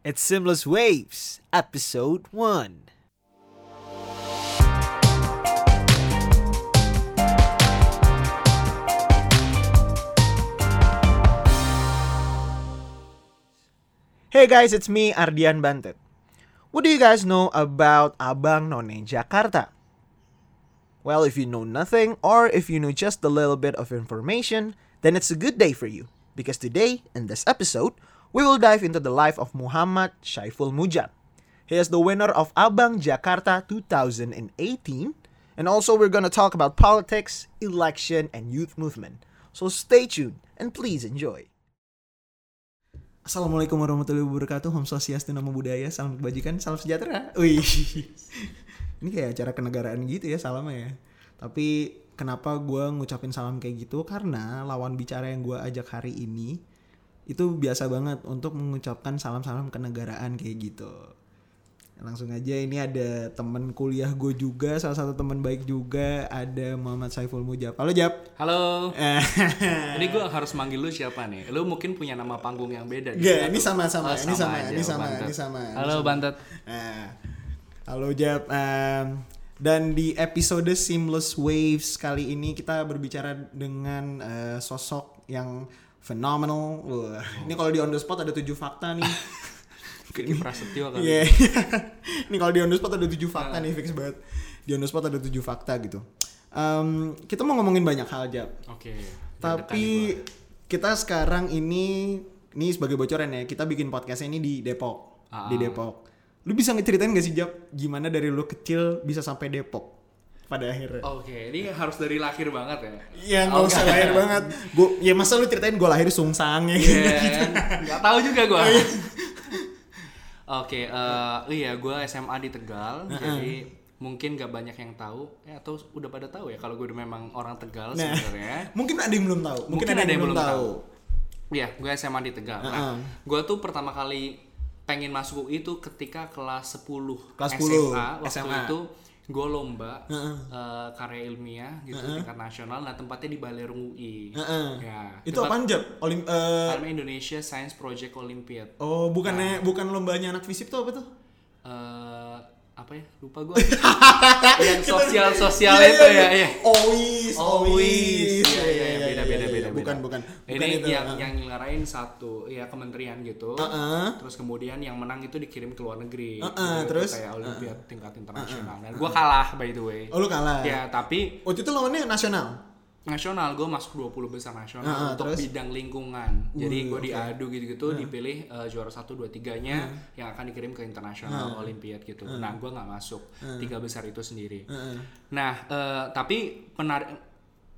It's Seamless Waves, Episode 1. Hey guys, it's me Ardian Bantet. What do you guys know about Abang None Jakarta? Well, if you know nothing or if you know just a little bit of information, then it's a good day for you. Because today, in this episode, we will dive into the life of Muhammad Syaiful Mujad. He is the winner of Abang Jakarta 2018, and also we're gonna talk about politics, election, and youth movement. So stay tuned and please enjoy. Assalamualaikum warahmatullahi wabarakatuh. Om Swastiastu Namo Buddhaya. Salam kebajikan, salam sejahtera. Wih. Ini kayak acara kenegaraan gitu ya salamnya ya. Tapi kenapa gue ngucapin salam kayak gitu? Karena lawan bicara yang gue ajak hari ini itu biasa banget untuk mengucapkan salam-salam kenegaraan kayak gitu. Langsung aja ini ada temen kuliah gue juga, salah satu teman baik juga, ada Muhammad Saiful Mujab. Halo Jab. Halo. ini gue harus manggil lu siapa nih? Lu mungkin punya nama panggung yang beda. Gak, ini sama-sama, Oh, ini sama, ini oh, sama, Bantet. ini sama. ini Halo sama. Bantet. Nah, halo Jab. Em, dan di episode Seamless Waves kali ini kita berbicara dengan eh, sosok yang phenomenal. Wah, ini kalau di on the spot ada tujuh fakta nih. Kiki Prasetyo kali. Iya. ini kalau di on the spot ada tujuh fakta nih fix banget. Di on the spot ada tujuh fakta gitu. Em, kita mau ngomongin banyak hal Jab. Oke. Tapi kita sekarang ini ini sebagai bocoran ya, kita bikin podcastnya ini di Depok, Ah. di Depok. Lu bisa ngeceritain gak sih Jap gimana dari lu kecil bisa sampai Depok pada akhirnya? Oke, ini harus dari lahir banget ya. Ya nggak usah lahir banget. Gua ya masa lu ceritain gue lahir sungsang ya Iya, gitu. Gak tahu juga gue. Oke, eh, iya gue SMA di Tegal, jadi mungkin gak banyak yang tahu, eh, atau udah pada tahu ya kalau gue memang orang Tegal Nah, sebenarnya. mungkin ada yang belum tahu. Mungkin, ada, yang belum tahu. Iya, gue SMA di Tegal. Nah, gue tuh pertama kali pengen masuk UI itu ketika kelas 10 Kelas 10, SMA. Waktu SMA. itu gue lomba eh, karya ilmiah gitu tingkat nasional. Nah tempatnya di Balerung UI. Heeh. Ya, Itu apaan Jap? Olim Namanya Indonesia Science Project Olympiad. oh bukannya bukan lombanya anak fisip tuh apa tuh? Eh, apa ya? Lupa gue. yang sosial sosial Iya, itu ya. ya. Always, Always. iya, iya, beda, beda, beda, Bukan, beda. bukan. Ini itu. yang ah. yang ngelarain satu ya kementerian gitu. Heeh. Terus kemudian yang menang itu dikirim ke luar negeri. Heeh, Gitu, terus? kayak olimpiad tingkat internasional. Dan gua kalah by the way. Oh lu kalah. Ya, tapi Waktu itu lawannya nasional. nasional gue masuk 20 besar nasional Heeh, untuk terus? bidang lingkungan. Jadi Wih, gue oke. diadu gitu-gitu dipilih eh, juara 1 2 3-nya yang akan dikirim ke internasional olimpiad gitu. Nah, gue nggak masuk. Tiga besar itu sendiri. Nah, eh, tapi penarik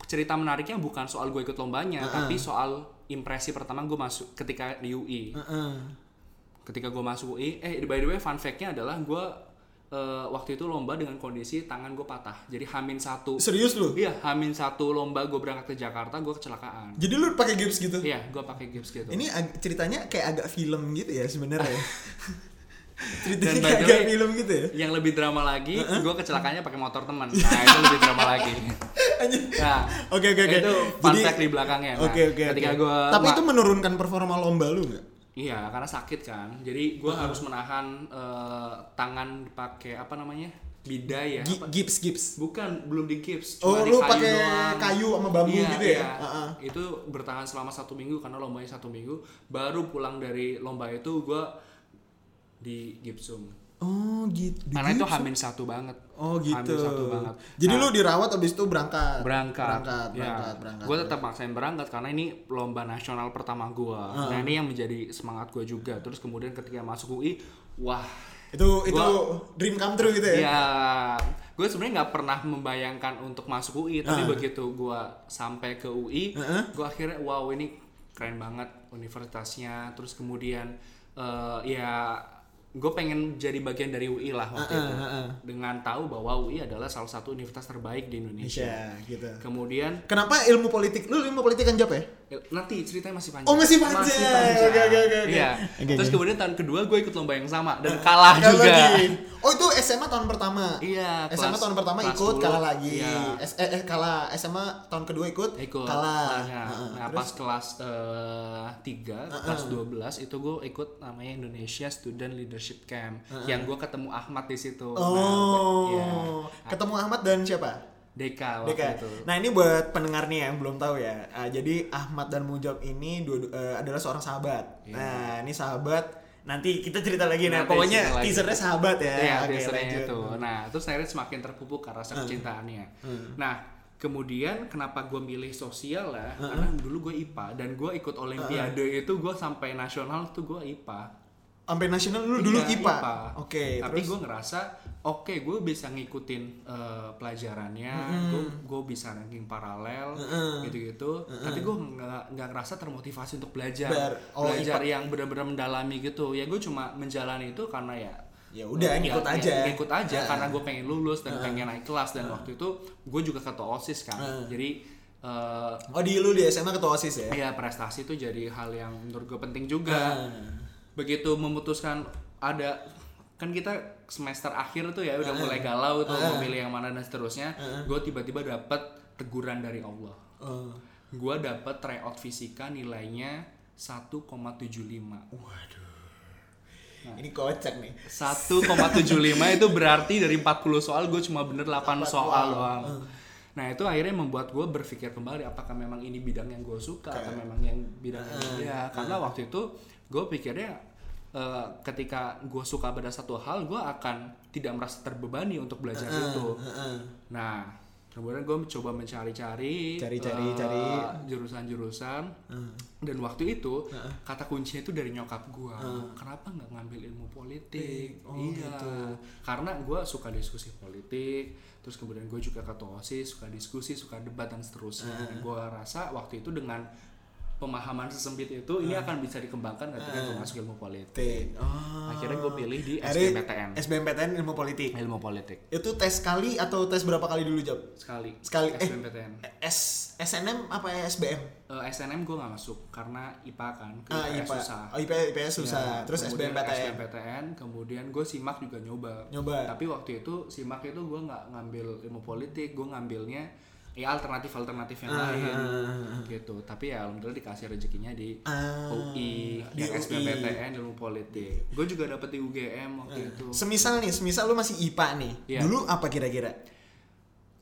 cerita menariknya bukan soal gue ikut lombanya, tapi soal impresi pertama gue masuk ketika di UI. Heeh. Ketika gue masuk UI, eh by the way fun fact-nya adalah gue eh, waktu itu lomba dengan kondisi tangan gue patah. Jadi hamin satu. Serius lu? Iya, hamin satu lomba gue berangkat ke Jakarta, gue kecelakaan. Jadi lu pakai gips gitu? Iya, gue pakai gips gitu. Ini ceritanya kayak agak film gitu ya sebenarnya. ceritanya Dan kayak agak film gitu ya. Yang lebih drama lagi, gue kecelakaannya pakai motor teman. Nah, itu lebih drama lagi. Nah, Oke oke oke. Itu fun fact di belakangnya. Nah, Oke oke. Ketika oke. gue Tapi itu menurunkan performa lomba lu nggak? Iya, karena sakit kan. Jadi gue harus menahan eh, tangan pakai apa namanya? Bidai ya. Apa? Gips gips. Bukan, belum di gips. Oh, cuma di lu kayu pakai kayu sama bambu Iya, gitu ya? iya. Heeh. Itu bertahan selama satu minggu karena lombanya satu minggu. Baru pulang dari lomba itu gue di gipsum. Oh gitu. Karena itu hamin satu banget. Oh gitu. Hamin satu banget. Jadi Nah, lu dirawat habis itu berangkat. berangkat. Berangkat, Ya, berangkat, berangkat. Gue tetap maksain berangkat karena ini lomba nasional pertama gue. Nah ini yang menjadi semangat gue juga. Terus kemudian ketika masuk UI, wah Itu itu Gua- dream come true gitu ya. Ya, gue sebenarnya nggak pernah membayangkan untuk masuk UI, tapi begitu gue sampai ke UI, gue akhirnya wow ini keren banget universitasnya. Terus kemudian eh, ya gue pengen jadi bagian dari UI lah waktu itu, dengan tahu bahwa UI adalah salah satu universitas terbaik di Indonesia. Indonesia gitu. Kemudian Kenapa ilmu politik? Lu ilmu politik kan Jap ya? Nanti ceritanya masih panjang. Oh, masih panjang. Oke, oke, oke, oke. Iya. Oke, Terus oke. kemudian tahun kedua gue ikut lomba yang sama dan kalah Kalah juga. lagi. Oh itu SMA tahun pertama. Iya, SMA kelas- tahun pertama kelas ikut 10, kalah lagi. iya. S- eh, eh, kalah SMA tahun kedua ikut, ikut kalah. Nah, Heeh. nah, Terus? pas kelas eh, 3, kelas 12 itu gue ikut namanya Indonesia Student Leadership Camp yang gue ketemu Ahmad di situ. Nah, Oh, iya. ketemu Ahmad dan siapa? Deka waktu Deka. itu. Nah ini buat pendengar nih yang belum tahu ya. Ah, jadi Ahmad dan Mujab ini dua, eh, adalah seorang sahabat. Iya. Nah ini sahabat. Nanti kita cerita lagi. Nah Nanti pokoknya lagi. teasernya sahabat ya. Iya, Oke, teasernya lanjut. itu. Nah, terus akhirnya semakin terpupuk ke rasa kecintaannya. Nah, kemudian kenapa gue milih sosial ya? Karena dulu gue IPA dan gue ikut Olimpiade itu gue sampai nasional tuh gue IPA. Sampai nasional dulu dulu Iya, IPA. Oke. Tapi terus gue ngerasa oke gue bisa ngikutin eh, pelajarannya, gue gue bisa ranking paralel gitu-gitu. Tapi gue nggak nggak ngerasa termotivasi untuk belajar, Ber- oh, belajar yang benar-benar mendalami gitu. Ya gue cuma menjalani itu karena ya Ya udah, ngikut aja. ngikut aja Heeh. karena gue pengen lulus dan pengen naik kelas dan waktu itu gue juga ketua osis kan. Jadi eh, Oh di lu di SMA ketua osis ya? ya prestasi itu jadi hal yang menurut gue penting juga Ah. Begitu memutuskan ada kan kita semester akhir tuh ya udah mulai galau tuh mau pilih yang mana dan seterusnya gue tiba-tiba dapet teguran dari Allah. Oh. gue dapet tryout fisika nilainya 1,75 Waduh. Ini kocak nih. 1,75 itu berarti dari 40 soal gue cuma bener 8 soal doang. Nah itu akhirnya membuat gue berpikir kembali apakah memang ini bidang yang gue suka atau memang yang bidang ini ya karena waktu itu gue pikirnya eh, ketika gue suka pada satu hal gue akan tidak merasa terbebani untuk belajar itu. nah kemudian gue mencoba mencari-cari Cari-cari, eh, cari. jurusan-jurusan. Dan waktu itu kata kuncinya itu dari nyokap gue kenapa nggak ngambil ilmu politik? Oh, iya. gitu. karena gue suka diskusi politik terus kemudian gue juga ketua osis suka diskusi suka debat dan seterusnya. Gue rasa waktu itu dengan pemahaman sesempit itu ini akan bisa dikembangkan ketika gue masuk ilmu politik Tik. Oh. akhirnya gue pilih di SBMPTN SBMPTN ilmu politik. ilmu politik Itu tes sekali atau tes berapa kali dulu Job? sekali Sekali. Eh. SBMPTN S SNM apa ya SBM? Eh, SNM gue nggak masuk karena IPA kan ke Ah, IPA. susah Oh, IPA, IPS susah. Ya, Terus SBMPTN. SBMPTN, kemudian gue simak juga nyoba. Nyoba. Tapi waktu itu simak itu gue nggak ngambil ilmu politik, gue ngambilnya ya alternatif alternatif yang lain gitu. Tapi ya alhamdulillah dikasih rezekinya di Ah, UI, di. SBMPTN ilmu politik. Gue juga dapet di UGM waktu itu. Semisal nih, semisal lu masih IPA nih. Iya. Dulu apa kira-kira?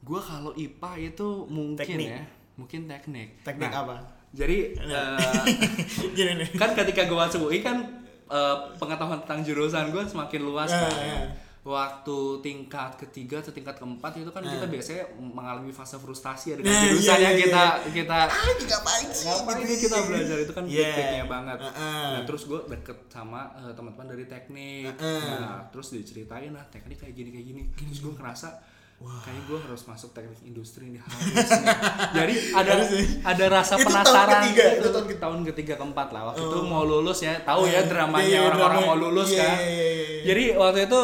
Gue kalau IPA itu mungkin Teknik. ya, mungkin teknik. Teknik Nah, apa? Jadi eh, nih. kan ketika gue masuk UI kan eh, pengetahuan tentang jurusan gue semakin luas Ya, kan. ya. Waktu tingkat ketiga atau tingkat keempat itu kan kita biasanya mengalami fase frustasi ya dengan Nah, jurusan iya, yang iya, kita kita Ah, ini ngapain sih? ngapain ini kita belajar itu kan Yeah. peaknya banget. Heeh. Nah terus gue deket sama eh, teman-teman dari teknik. Heeh. Nah terus diceritain lah teknik kayak gini kayak gini. Terus gue ngerasa kayaknya gue harus masuk teknik industri nih harusnya. Jadi ada ada rasa Itu tahun penasaran. ketiga, gitu. itu tahun tahun, tahun ketiga keempat lah. Waktu itu mau lulus ya, tahu ya Iya, dramanya iya, orang-orang drama. mau lulus Iya, kan. iya, iya, iya. Jadi waktu itu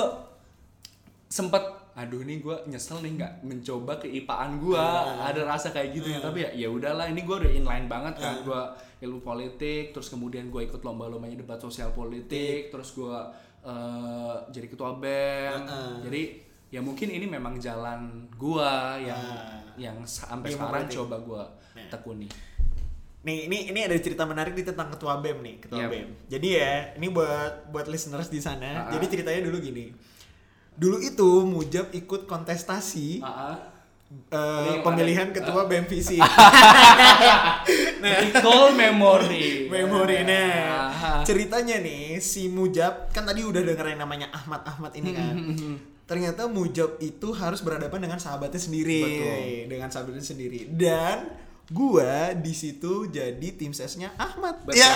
sempet aduh ini gue nyesel nih nggak mencoba ke IPAan gue ada rasa kayak gitu ya tapi ya ya udahlah ini gue udah inline banget kan gue ilmu politik terus kemudian gue ikut lomba-lombanya debat sosial politik terus gue eh, jadi ketua bem jadi ya mungkin ini memang jalan gue yang yang sampai sekarang politik. coba gue tekuni Nih, ini ini ada cerita menarik nih tentang ketua BEM nih, ketua Yap. BEM. Jadi ya, ini buat buat listeners di sana. Ah. Jadi ceritanya dulu gini. Dulu itu Mujab ikut kontestasi ah. eh, Ini pemilihan ketua BEM Visi. recall memory Memori nah. Ah. Ceritanya nih si Mujab kan tadi udah denger yang namanya Ahmad Ahmad ini kan. Ternyata Mujab itu harus berhadapan dengan sahabatnya sendiri, Betul. dengan sahabatnya sendiri. Dan gua di situ jadi tim sesnya Ahmad. Betul. Ya.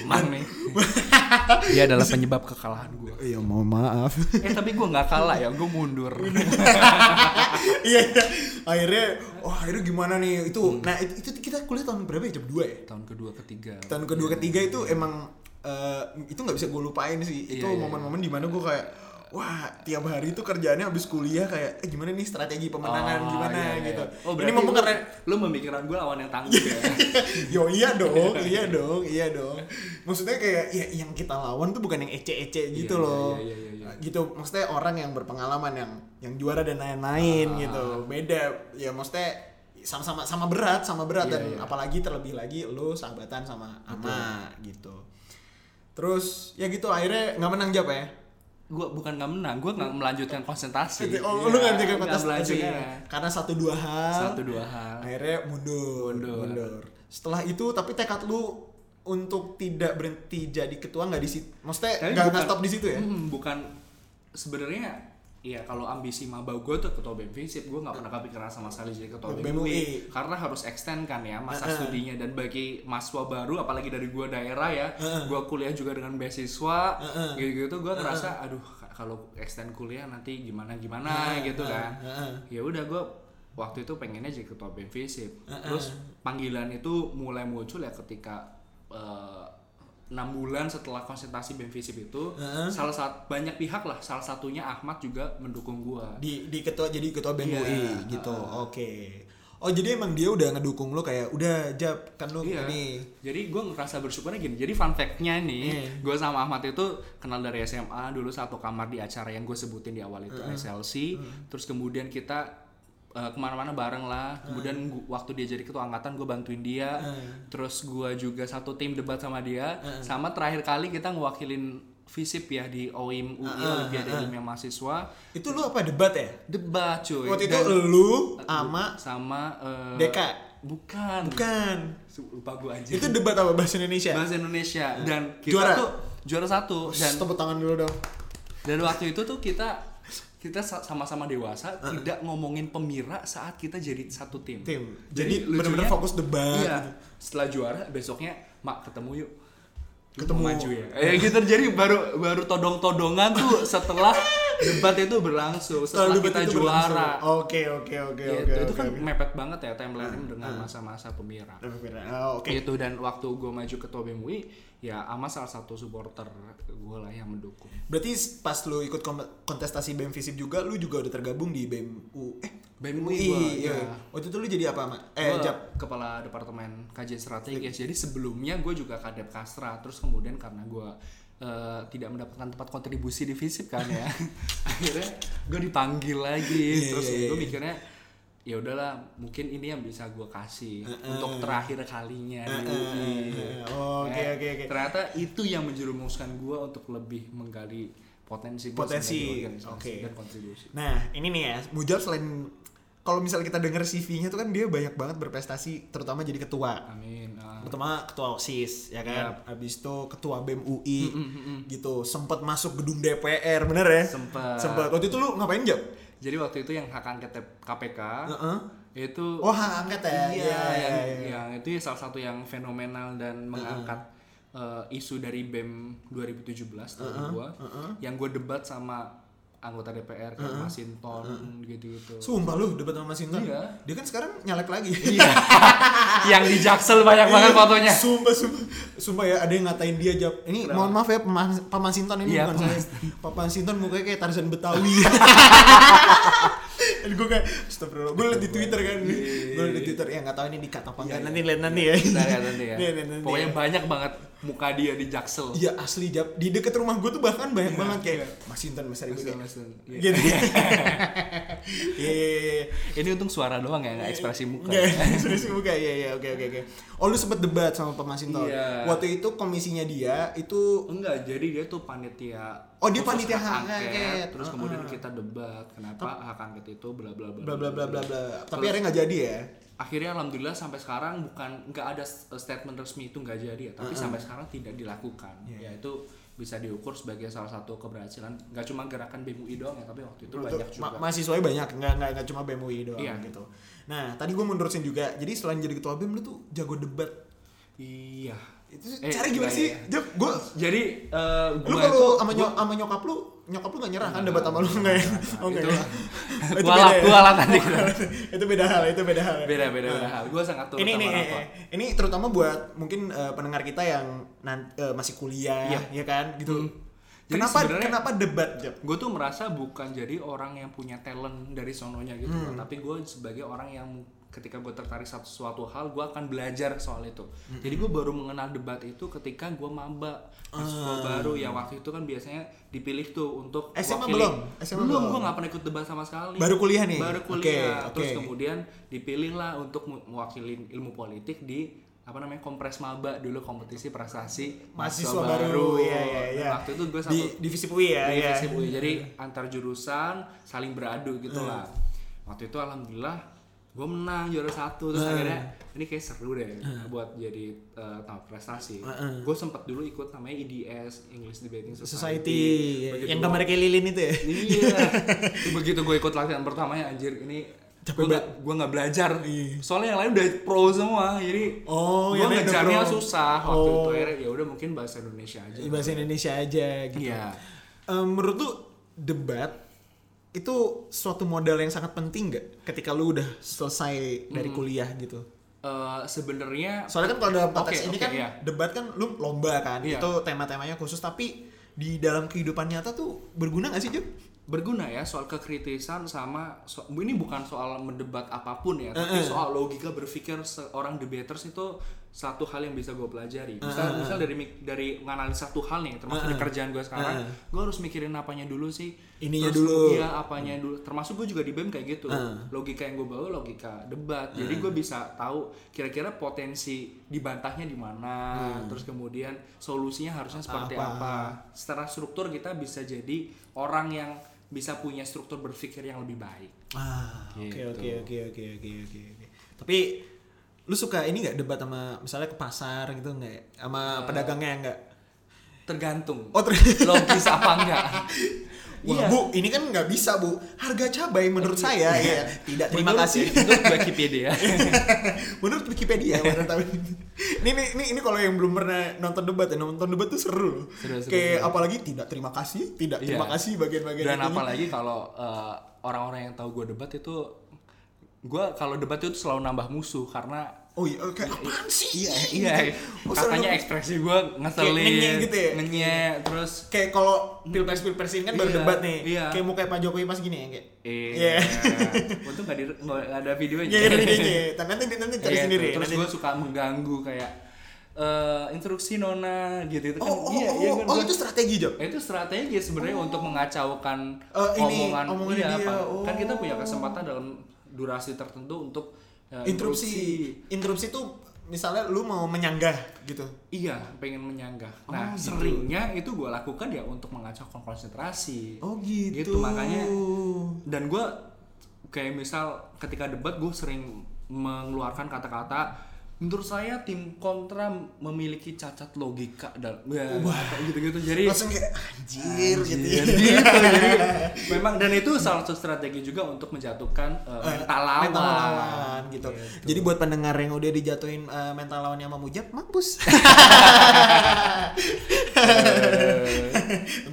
Emang nih. Dia adalah penyebab kekalahan gue. Iya, mohon maaf. Eh tapi gue nggak kalah ya, gue mundur. Iya, iya. Akhirnya, wah, akhirnya gimana nih? Itu, nah itu, itu kita kuliah tahun berapa ya? Jam 2 ya? Tahun kedua, ketiga. Tahun kedua ketiga itu emang eh, itu nggak bisa gue lupain sih. Itu Iya, iya, momen-momen di mana gue kayak wah tiap hari itu kerjaannya habis kuliah kayak eh gimana nih strategi pemenangan Oh, gimana iya, iya. gitu. Oh, ini mumpung lu, karena lu memikirkan gue lawan yang tangguh ya. Yo iya dong, iya dong, iya dong. Maksudnya kayak ya yang kita lawan tuh bukan yang ece-ece gitu Iya, loh. iya, iya, iya, iya. Gitu, maksudnya orang yang berpengalaman yang yang juara dan lain-lain Ah. gitu. Beda. Ya maksudnya sama-sama sama berat, sama berat Iya, dan iya. apalagi terlebih lagi lu sahabatan sama Ama gitu. Terus ya gitu akhirnya nggak menang jawab ya. Gue bukan nggak menang, gue nggak melanjutkan konsentrasi. Oh, Iya, lu nggak jadi nggak melanjutkan. karena satu dua hal. Satu dua hal. akhirnya mundur, Mundur. Setelah itu tapi tekad lu untuk tidak berhenti jadi ketua nggak di situ, maksudnya nggak stop di situ ya? Hmm, bukan sebenarnya Iya kalau ambisi maba gue tuh ketua BEM Visip gue nggak pernah kepikiran sama sekali jadi ketua BEM UI karena harus extend kan ya masa Heeh. studinya dan bagi mahasiswa baru apalagi dari gue daerah ya Heeh. gue kuliah juga dengan beasiswa Heeh. gitu-gitu gue ngerasa aduh ka- kalau extend kuliah nanti gimana gimana gitu kan Heeh. ya udah gue waktu itu pengennya jadi ketua BEM Visip Heeh. terus panggilan itu mulai muncul ya ketika eh, enam bulan setelah konsultasi BEM Visip itu Heeh. salah satu banyak pihak lah salah satunya Ahmad juga mendukung gua Di di ketua jadi ketua BEM Iya, UI gitu. Oke. Oh jadi emang dia udah ngedukung lu kayak udah jab kan lu Iya. ini. Jadi gue ngerasa bersyukurnya gini. Jadi fun fact-nya nih, Iya. gue sama Ahmad itu kenal dari SMA dulu satu kamar di acara yang gue sebutin di awal itu SLC. Terus kemudian kita eh, ke mana-mana bareng lah. Kemudian gu- waktu dia jadi ketua angkatan gue bantuin dia. Terus gue juga satu tim debat sama dia. Sama terakhir kali kita ngewakilin FISIP ya di OIM UI Olimpiade Ilmiah Mahasiswa Itu lu apa debat ya? debat cuy. Waktu itu Dan- lu sama sama eh, Deka. Bukan. bukan. Lupa gue aja. Itu debat apa bahasa Indonesia? bahasa Indonesia dan kita Juara? tuh juara satu dan tepuk tangan dulu dong. dan waktu itu tuh kita kita sa- sama-sama dewasa tidak ngomongin pemira saat kita jadi satu tim. Tim. Jadi lucunya- bener-bener fokus debat Iya. gitu. Setelah juara besoknya mak ketemu yuk. Ketemu. maju ya. Eh gitu jadi baru baru todong-todongan tuh setelah debat itu berlangsung setelah debat kita itu juara. Oke oke oke Gitu. oke. itu kan oke. mepet banget ya timeline dengan masa-masa pemira. Oh, Oke. Itu dan waktu gue maju ketua BEM UI ya ama salah satu supporter gue lah yang mendukung. Berarti pas lu ikut kontestasi BEM Visip juga, lu juga udah tergabung di BEM U eh BEM UI gua, iya. iya. Waktu itu lu jadi apa, Mak? Eh, Gua Jap. kepala departemen kajian strategis. Jadi sebelumnya gue juga kadep kastra. Terus kemudian karena gue eh, tidak mendapatkan tempat kontribusi di FISIP kan ya, akhirnya gue dipanggil lagi. Iya, Terus iya, iya. gue mikirnya ya udahlah mungkin ini yang bisa gue kasih untuk terakhir kalinya di UI. Oh, Oke Eh, oke oke. Ternyata itu yang menjerumuskan gue untuk lebih menggali potensi Potensi, oke. dan kontribusi. Nah, ini nih ya, Mujab selain kalau misalnya kita denger CV-nya tuh kan dia banyak banget berprestasi terutama jadi ketua. Amin. Ah. Pertama ketua OSIS ya kan. Yap. Habis itu ketua BEM UI Mm, mm, mm. gitu. Sempat masuk gedung DPR, bener ya? Sempet. Sempat. Waktu itu lu ngapain, Jab? Jadi waktu itu yang hak angket KPK Heeh. itu Oh, hak angket ya. iya, Iya, yang, iya. yang itu ya salah satu yang fenomenal dan mengangkat eh, isu dari BEM 2017 tahun gua yang gue debat sama anggota DPR kayak Mas Sinton gitu-gitu. Sumpah lu debat sama Mas Sinton. Iya. Dia kan sekarang nyalek lagi. Iya. yang di Jaksel banyak banget fotonya. Sumpah, sumpah, sumpah ya ada yang ngatain dia jawab. Ini Kenapa? mohon maaf ya Paman, Paman Sinton ini Iya, bukan saya. Paman Sinton mukanya kayak Tarzan Betawi. Dan gue kayak astagfirullah. Gue liat di Twitter kan. Gue liat di Twitter ya nggak tahu ini dikat apa enggak. Iya, Nanti lihat nanti ya. Nanti ya. Nanti Pokoknya ya. banyak banget muka dia di Jaksel. Iya asli jawab di deket rumah gue tuh bahkan banyak Iya, banget kayak iya. Mas Sinton Mas Aribu Mas kayak iya. gitu. Iya iya iya. Ini untung suara doang ya, nggak ekspresi muka. Enggak, serius buka. Iya iya oke oke oke. Oh lu sempet debat sama Pak Mas Sinton. Iya. Waktu itu komisinya dia itu Enggak, jadi dia tuh panitia. Oh, dia panitia hak angket. Terus Heeh. kemudian kita debat kenapa hak angket itu bla bla bla. bla bla bla bla bla. Tapi akhirnya nggak jadi ya. Akhirnya alhamdulillah sampai sekarang bukan nggak ada statement resmi itu nggak jadi ya, tapi sampai sekarang tidak dilakukan. Iya. Ya itu bisa diukur sebagai salah satu keberhasilan. Nggak cuma gerakan BMUI doang ya, tapi waktu itu banyak juga. Ma- mahasiswanya banyak, nggak nggak nggak cuma BEM UI doang Iya. gitu. Nah, tadi gue mau nerusin juga. Jadi selain jadi ketua BEM lu tuh jago debat. Iya. Itu Eh, cara gimana iya, sih? iya. Gue Jadi lu gua kalau itu- sama nyok sama nyokap lu, nyokap lu gak nyerah kan debat sama lu enggak ya? Oh, enggak itu ya? Kualat kualat nanti itu beda hal, itu beda hal. beda beda beda hal. Gue sangat turut ini sama ini eh, eh, ini terutama buat mungkin pendengar kita yang masih kuliah Iya. ya kan gitu Hmm. Jadi kenapa kenapa debat gue tuh merasa bukan jadi orang yang punya talent dari sononya gitu Hmm. tapi gue sebagai orang yang ketika gue tertarik satu suatu hal gue akan belajar soal itu Hmm. jadi gue baru mengenal debat itu ketika gue maba mahasiswa baru ya waktu itu kan biasanya dipilih tuh untuk SMA wakili- belum? SMA belum belum? gue nggak pernah ikut debat sama sekali Baru kuliah nih? baru kuliah terus oke. kemudian dipilih lah untuk mewakili ilmu politik di apa namanya kompres maba dulu kompetisi prestasi Mahasiswa baru, iya, iya, Dan iya. waktu itu gue Di divisi UI ya, Iya, ya. divisi UI. Jadi antar jurusan saling beradu gitu Hmm. lah. Waktu itu alhamdulillah gue menang juara satu terus Hmm. akhirnya ini kayak seru deh buat jadi uh, tahap prestasi. Hmm. Gue sempat dulu ikut namanya IDS English Debating Society. Society Begitu yang gambar kayak lilin itu ya. Iya. Itu begitu gue ikut latihan pertamanya anjir ini gue gak, gua nggak belajar. Iya. Soalnya yang lain udah pro semua. Jadi Oh, gue ngejarnya susah waktu Oh. itu. Akhirnya ya udah mungkin bahasa Indonesia aja. Bahasa Indonesia aja gitu. Iya. Em, menurut lu debat itu suatu modal yang sangat penting gak ketika lu udah selesai dari Hmm. kuliah gitu? Eh, sebenarnya Soalnya kan kalau dalam konteks Oke, ini oke, kan iya. debat kan lu lomba kan, Iya. itu tema-temanya khusus tapi di dalam kehidupan nyata tuh berguna gak sih Jep? berguna ya soal kekritisan sama so- ini bukan soal mendebat apa pun ya tapi soal logika berpikir seorang debaters itu satu hal yang bisa gue pelajari. Misal misal dari mik- dari menganalisa satu hal nih termasuk di kerjaan gue sekarang gue harus mikirin apanya dulu sih. Ininya Terus, dulu. iya apanya dulu. Termasuk gue juga di bem kayak gitu. Logika yang gue bawa logika debat. Jadi gue bisa tahu kira-kira potensi dibantahnya di mana terus kemudian solusinya harusnya seperti Apa. apa. Secara struktur kita bisa jadi orang yang bisa punya struktur berpikir yang lebih baik. Ah, oke Gitu. oke oke oke oke oke oke. Tapi lu suka ini nggak debat sama misalnya ke pasar gitu nggak? Sama pedagangnya nggak? Tergantung Oh, ter- logis apa enggak. Wah Iya. bu, ini kan nggak bisa bu. Harga cabai menurut saya ya. Tidak, terima Menurut- kasih. Menurut Wikipedia. menurut Wikipedia menurut ini ini ini, ini kalau yang belum pernah nonton debat ya nonton debat tuh seru. Seru, seru, Kayak seru. apalagi tidak terima kasih, tidak Iya. terima kasih bagian-bagian Dan apalagi kalau eh, orang-orang yang tahu gue debat itu gue kalau debat itu selalu nambah musuh karena Oh iya, kayak apaan sih? iya iya. Oh, katanya ekspresi gue ngeselin Kayak gitu ya? ngenyek, terus kayak kalau pilpres pilpres ini kan baru Iya, debat. nih iya. kayak muka Pak Jokowi pas gini ya kayak iya. Iya. untung nggak di- nggak ada videonya ya ini videonya nanti nanti cari Iya, sendiri terus gue suka mengganggu kayak eh, instruksi nona gitu itu kan. Oh, oh, iya oh, iya oh, kan oh, gua- itu strategi Job itu strategi sebenarnya untuk mengacaukan Eh, ini, omongan. omongan iya, dia, apa- kan oh. kita punya kesempatan dalam durasi tertentu untuk eh, interupsi. interupsi. Tuh misalnya lu mau menyanggah gitu. Iya pengen menyanggah. Oh, nah gitu. seringnya itu gue lakukan ya untuk mengacaukan konsentrasi. Oh gitu. Gitu, makanya dan gue kayak misal ketika debat gue sering mengeluarkan kata-kata menurut saya tim kontra memiliki cacat logika dalam ya, gitu-gitu jadi langsung kayak anjir, gitu ya. Anjir, gitu. Jadi memang dan itu salah satu strategi juga untuk menjatuhkan uh, mental lawan. mental lawan gitu. Gitu. Jadi buat pendengar yang udah dijatuhin eh, mental lawannya sama Mujab, mampus.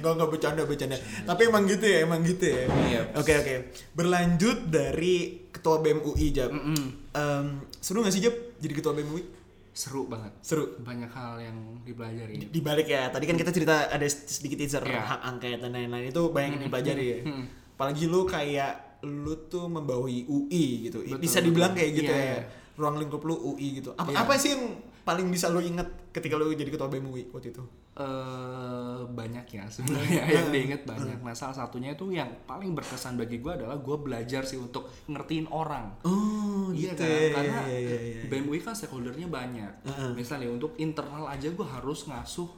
enggak enggak bercanda bercanda. Tapi emang gitu ya, emang gitu ya. Iya. Oke oke. Berlanjut dari ketua BEM UI Jab. Em, seru gak sih Jab jadi ketua BEM UI? Seru banget. Seru. Banyak hal yang dipelajari. Di balik ya, tadi kan kita cerita ada sedikit teaser Iya. hak angket dan lain-lain itu banyak yang dipelajari ya. Hmm. Apalagi lu kayak lu tuh membawahi UI gitu. Betul, bisa dibilang betul. kayak gitu Iya, ya. Iya. Ruang lingkup lu UI gitu. Apa Iya. apa sih yang paling bisa lu inget ketika lu jadi ketua BEM UI waktu itu? eh banyak ya sebenarnya yang diinget banyak. Nah salah satunya itu yang paling berkesan bagi gue adalah gue belajar sih untuk ngertiin orang. Oh, Iya gitu. kan, ya. karena Iya, iya, iya. BEM UI kan stakeholdernya banyak. Misalnya untuk internal aja gue harus ngasuh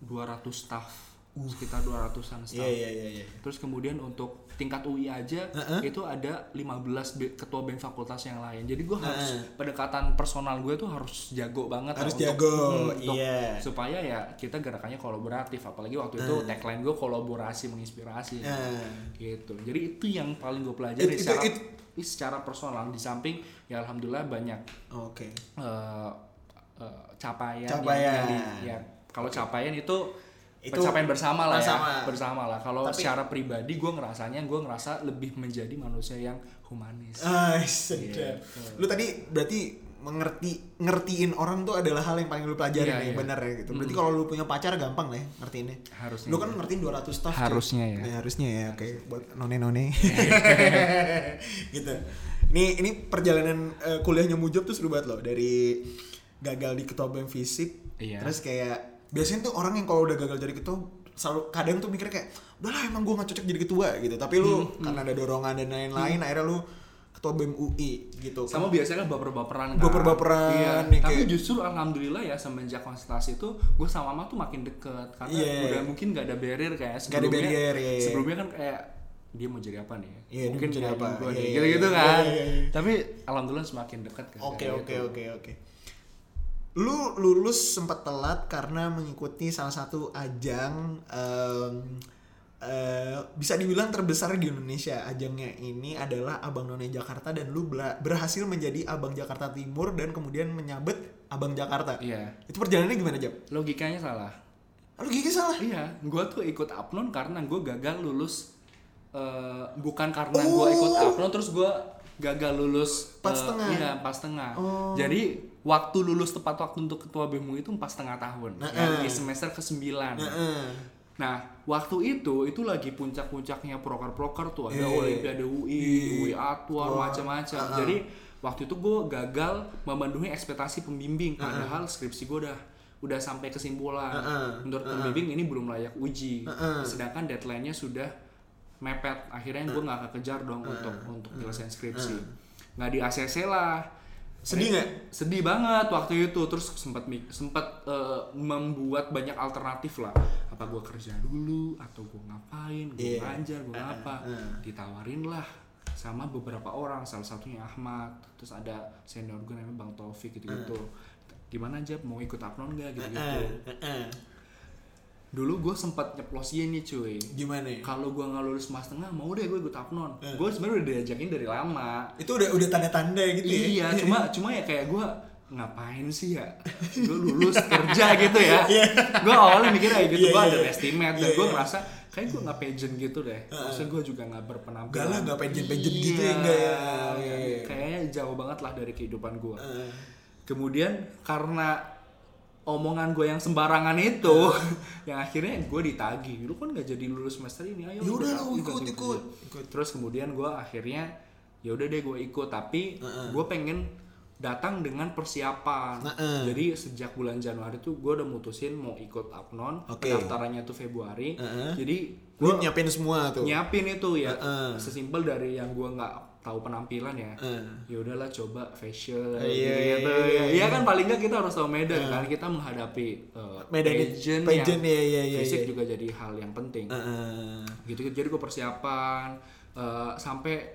200 staff, sekitar 200-an staff. Iya, iya, iya, iya. Terus kemudian untuk tingkat UI aja itu ada 15 be- ketua BEM fakultas yang lain. Jadi gue harus pendekatan personal gue tuh harus jago banget Harus lah jago, untuk- iya. supaya ya kita gerakannya kolaboratif. Apalagi waktu itu tagline gue kolaborasi menginspirasi. Nah. Gitu. Jadi itu yang paling gue pelajari It- secara it- ini secara personal di samping ya alhamdulillah banyak Oke. eh, eh, capaian, yang- Capaian. yang di- ya, kalau capaian itu, Itu pencapaian bersama lah bersama. ya bersama lah kalau secara pribadi gue ngerasanya gue ngerasa lebih menjadi manusia yang humanis Ah, sedap. Gitu. Lu tadi berarti mengerti ngertiin orang tuh adalah hal yang paling lu pelajarin Iya, ya iya. bener ya gitu berarti kalau lu punya pacar gampang lah ya ngertiinnya Harusnya lu kan iya. ngertiin 200 staff cuy. Harusnya ya. Nah, harusnya ya oke buat none none gitu ini ini perjalanan eh, kuliahnya Mujab tuh seru banget loh dari gagal di ketua BEM fisik Iya. terus kayak biasanya tuh orang yang kalau udah gagal jadi ketua selalu kadang tuh mikir kayak udahlah emang gue gak cocok jadi ketua gitu tapi lu Hmm, karena ada dorongan dan lain-lain akhirnya lu ketua BEM UI gitu sama biasanya kan baper-baperan kan Baper-baperan, iya. nih, tapi kayak- justru alhamdulillah ya semenjak konsultasi itu gue sama mama tuh makin deket karena Iya. udah mungkin gak ada barrier kayak Nggak ada sebelumnya barrier, iya, iya. sebelumnya kan kayak dia mau jadi apa nih Iya, dia mungkin jadi apa. Iya, iya, gitu-gitu iya, kan iya, iya, iya. tapi alhamdulillah semakin dekat kan Oke dari oke itu. oke oke. Lu lulus sempat telat karena mengikuti salah satu ajang em, eh, bisa dibilang terbesar di Indonesia. Ajangnya ini adalah Abang None Jakarta dan lu berhasil menjadi Abang Jakarta Timur dan kemudian menyabet Abang Jakarta. iya Itu perjalanannya gimana Jab? logikanya salah Lu gigi salah. Iya, gue tuh ikut apnon karena gue gagal lulus eh, bukan karena Oh. gue ikut apnon terus gue gagal lulus Empat eh, setengah. Iya, empat setengah. Oh. Jadi waktu lulus tepat waktu untuk ketua BEM itu empat setengah tahun. Nah, ya, eh. di semester ke sembilan. Heeh. Nah, waktu itu itu lagi puncak-puncaknya proker-proker tuh ada Eh. Olimpiade UI, Ih. UI Atwar, macam-macam. Ah, ah. Jadi waktu itu gue gagal memenuhi ekspektasi pembimbing padahal skripsi gue udah udah sampai kesimpulan. Ah, ah. Menurut Ah, ah. pembimbing ini belum layak uji. Ah, ah. Sedangkan deadline-nya sudah mepet. Akhirnya gue nggak kekejar dong untuk untuk nyelesain skripsi. Nggak di ACC lah. Sedih nggak? sedih banget waktu itu. Terus sempat sempat eh, membuat banyak alternatif lah. Apa gue kerja dulu atau gue ngapain? Gue Iya. ngajar gue Ah, apa? ah. ditawarin lah sama beberapa orang. Salah satunya Ahmad terus ada senior gue namanya Bang Taufik gitu gitu gimana aja mau ikut apnon nggak? Gitu gitu Heeh, heeh. Dulu gue sempat nyeplos nih cuy Gimana ya? kalau gue nggak lulus mas tengah mau deh gue ikut apnon Eh. gue sebenarnya udah diajakin dari lama Itu udah udah tanda-tanda gitu ya. Iya, cuma cuma ya kayak gue ngapain sih ya? Gue lulus kerja gitu ya. gue awalnya mikir kayak gitu, Iya, gue iya, ada iya. estimate dan Iya, gue iya. ngerasa kayak gue nggak pageant gitu deh. Maksudnya gue juga nggak berpenampilan. Enggak lah, nggak pageant-pageant gitu ya, enggak ya. Iya, iya. Kayaknya jauh banget lah dari kehidupan gue. Kemudian karena omongan gue yang sembarangan itu, yang akhirnya gue ditagih. Lu kan nggak jadi lulus semester ini, ayo Ya udah ikut, lu ikut, ikut, ikut, ikut. ikut. Terus kemudian gue akhirnya ya udah deh gue ikut, tapi Heeh. gue pengen datang dengan persiapan. Heeh. Jadi sejak bulan Januari tuh gue udah mutusin mau ikut apnon, Oke. pendaftarannya tuh Februari. Heeh. Jadi Lu gue nyiapin semua tuh. nyiapin itu ya, Heeh. sesimpel dari yang gue nggak tahu penampilan ya. Heeh. ya udahlah coba fashion Iya, gitu iya, gitu iya, iya. Iya kan paling nggak kita harus tahu medan kan. Kita menghadapi uh, Medan pageant, pageant, yang iya, iya, iya, fisik iya. juga jadi hal yang penting. Heeh. gitu jadi gue persiapan uh, sampai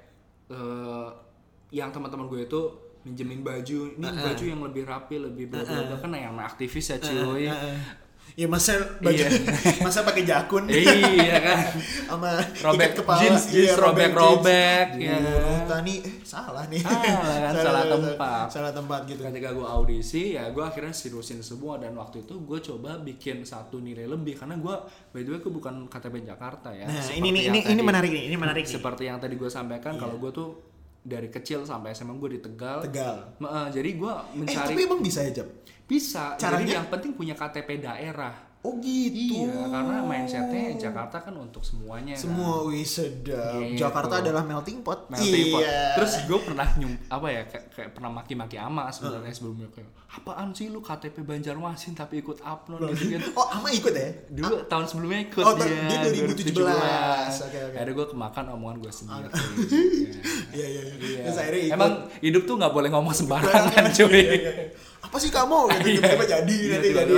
uh, yang teman-teman gue itu minjemin baju. Ini baju yang lebih rapi lebih bener-bener kan yang aktivis ya cuy. Heeh. Ya masa baju Iya. masa pakai jakun iya kan sama robek kepala jeans, iya, jeans robek-robek jeans. ya Iya, Tani eh salah nih. Salah kan, salah tempat. Salah tempat gitu. ketika gue audisi ya gue akhirnya seriusin semua dan waktu itu gue coba bikin satu nilai lebih karena gue by the way gue bukan KTP Jakarta ya Nah, ini nih ini ini tadi- menarik nih, ini menarik nih. seperti yang tadi gue sampaikan kalau gue tuh dari kecil sampai SMA gue di Tegal, Tegal. Eh, jadi gue Eh mencari tapi emang bisa ya Jap? Bisa caranya- jadi yang penting punya KTP daerah Oh gitu. iya karena mindsetnya Jakarta kan untuk semuanya kan. Semua wih sedap. Gitu. Jakarta adalah melting pot. melting pot. Iya. Terus gue pernah nyum apa ya kayak, kayak pernah maki-maki ama sebenarnya sebelumnya kayak apaan sih lu KTP Banjarmasin tapi ikut upload gitu gitu. Oh, ama ikut ya? Dulu tahun sebelumnya ikut Oh, tahun- dia, dia 2017. Oke, oke. Akhirnya gue kemakan omongan gue sendiri. Iya iya iya. Iya. Akhirnya ikut. Emang hidup tuh nggak boleh ngomong sembarangan cuy. Iya, iya, iya. Apa sih kamu? Gitu, tiba-tiba jadi nanti jadi.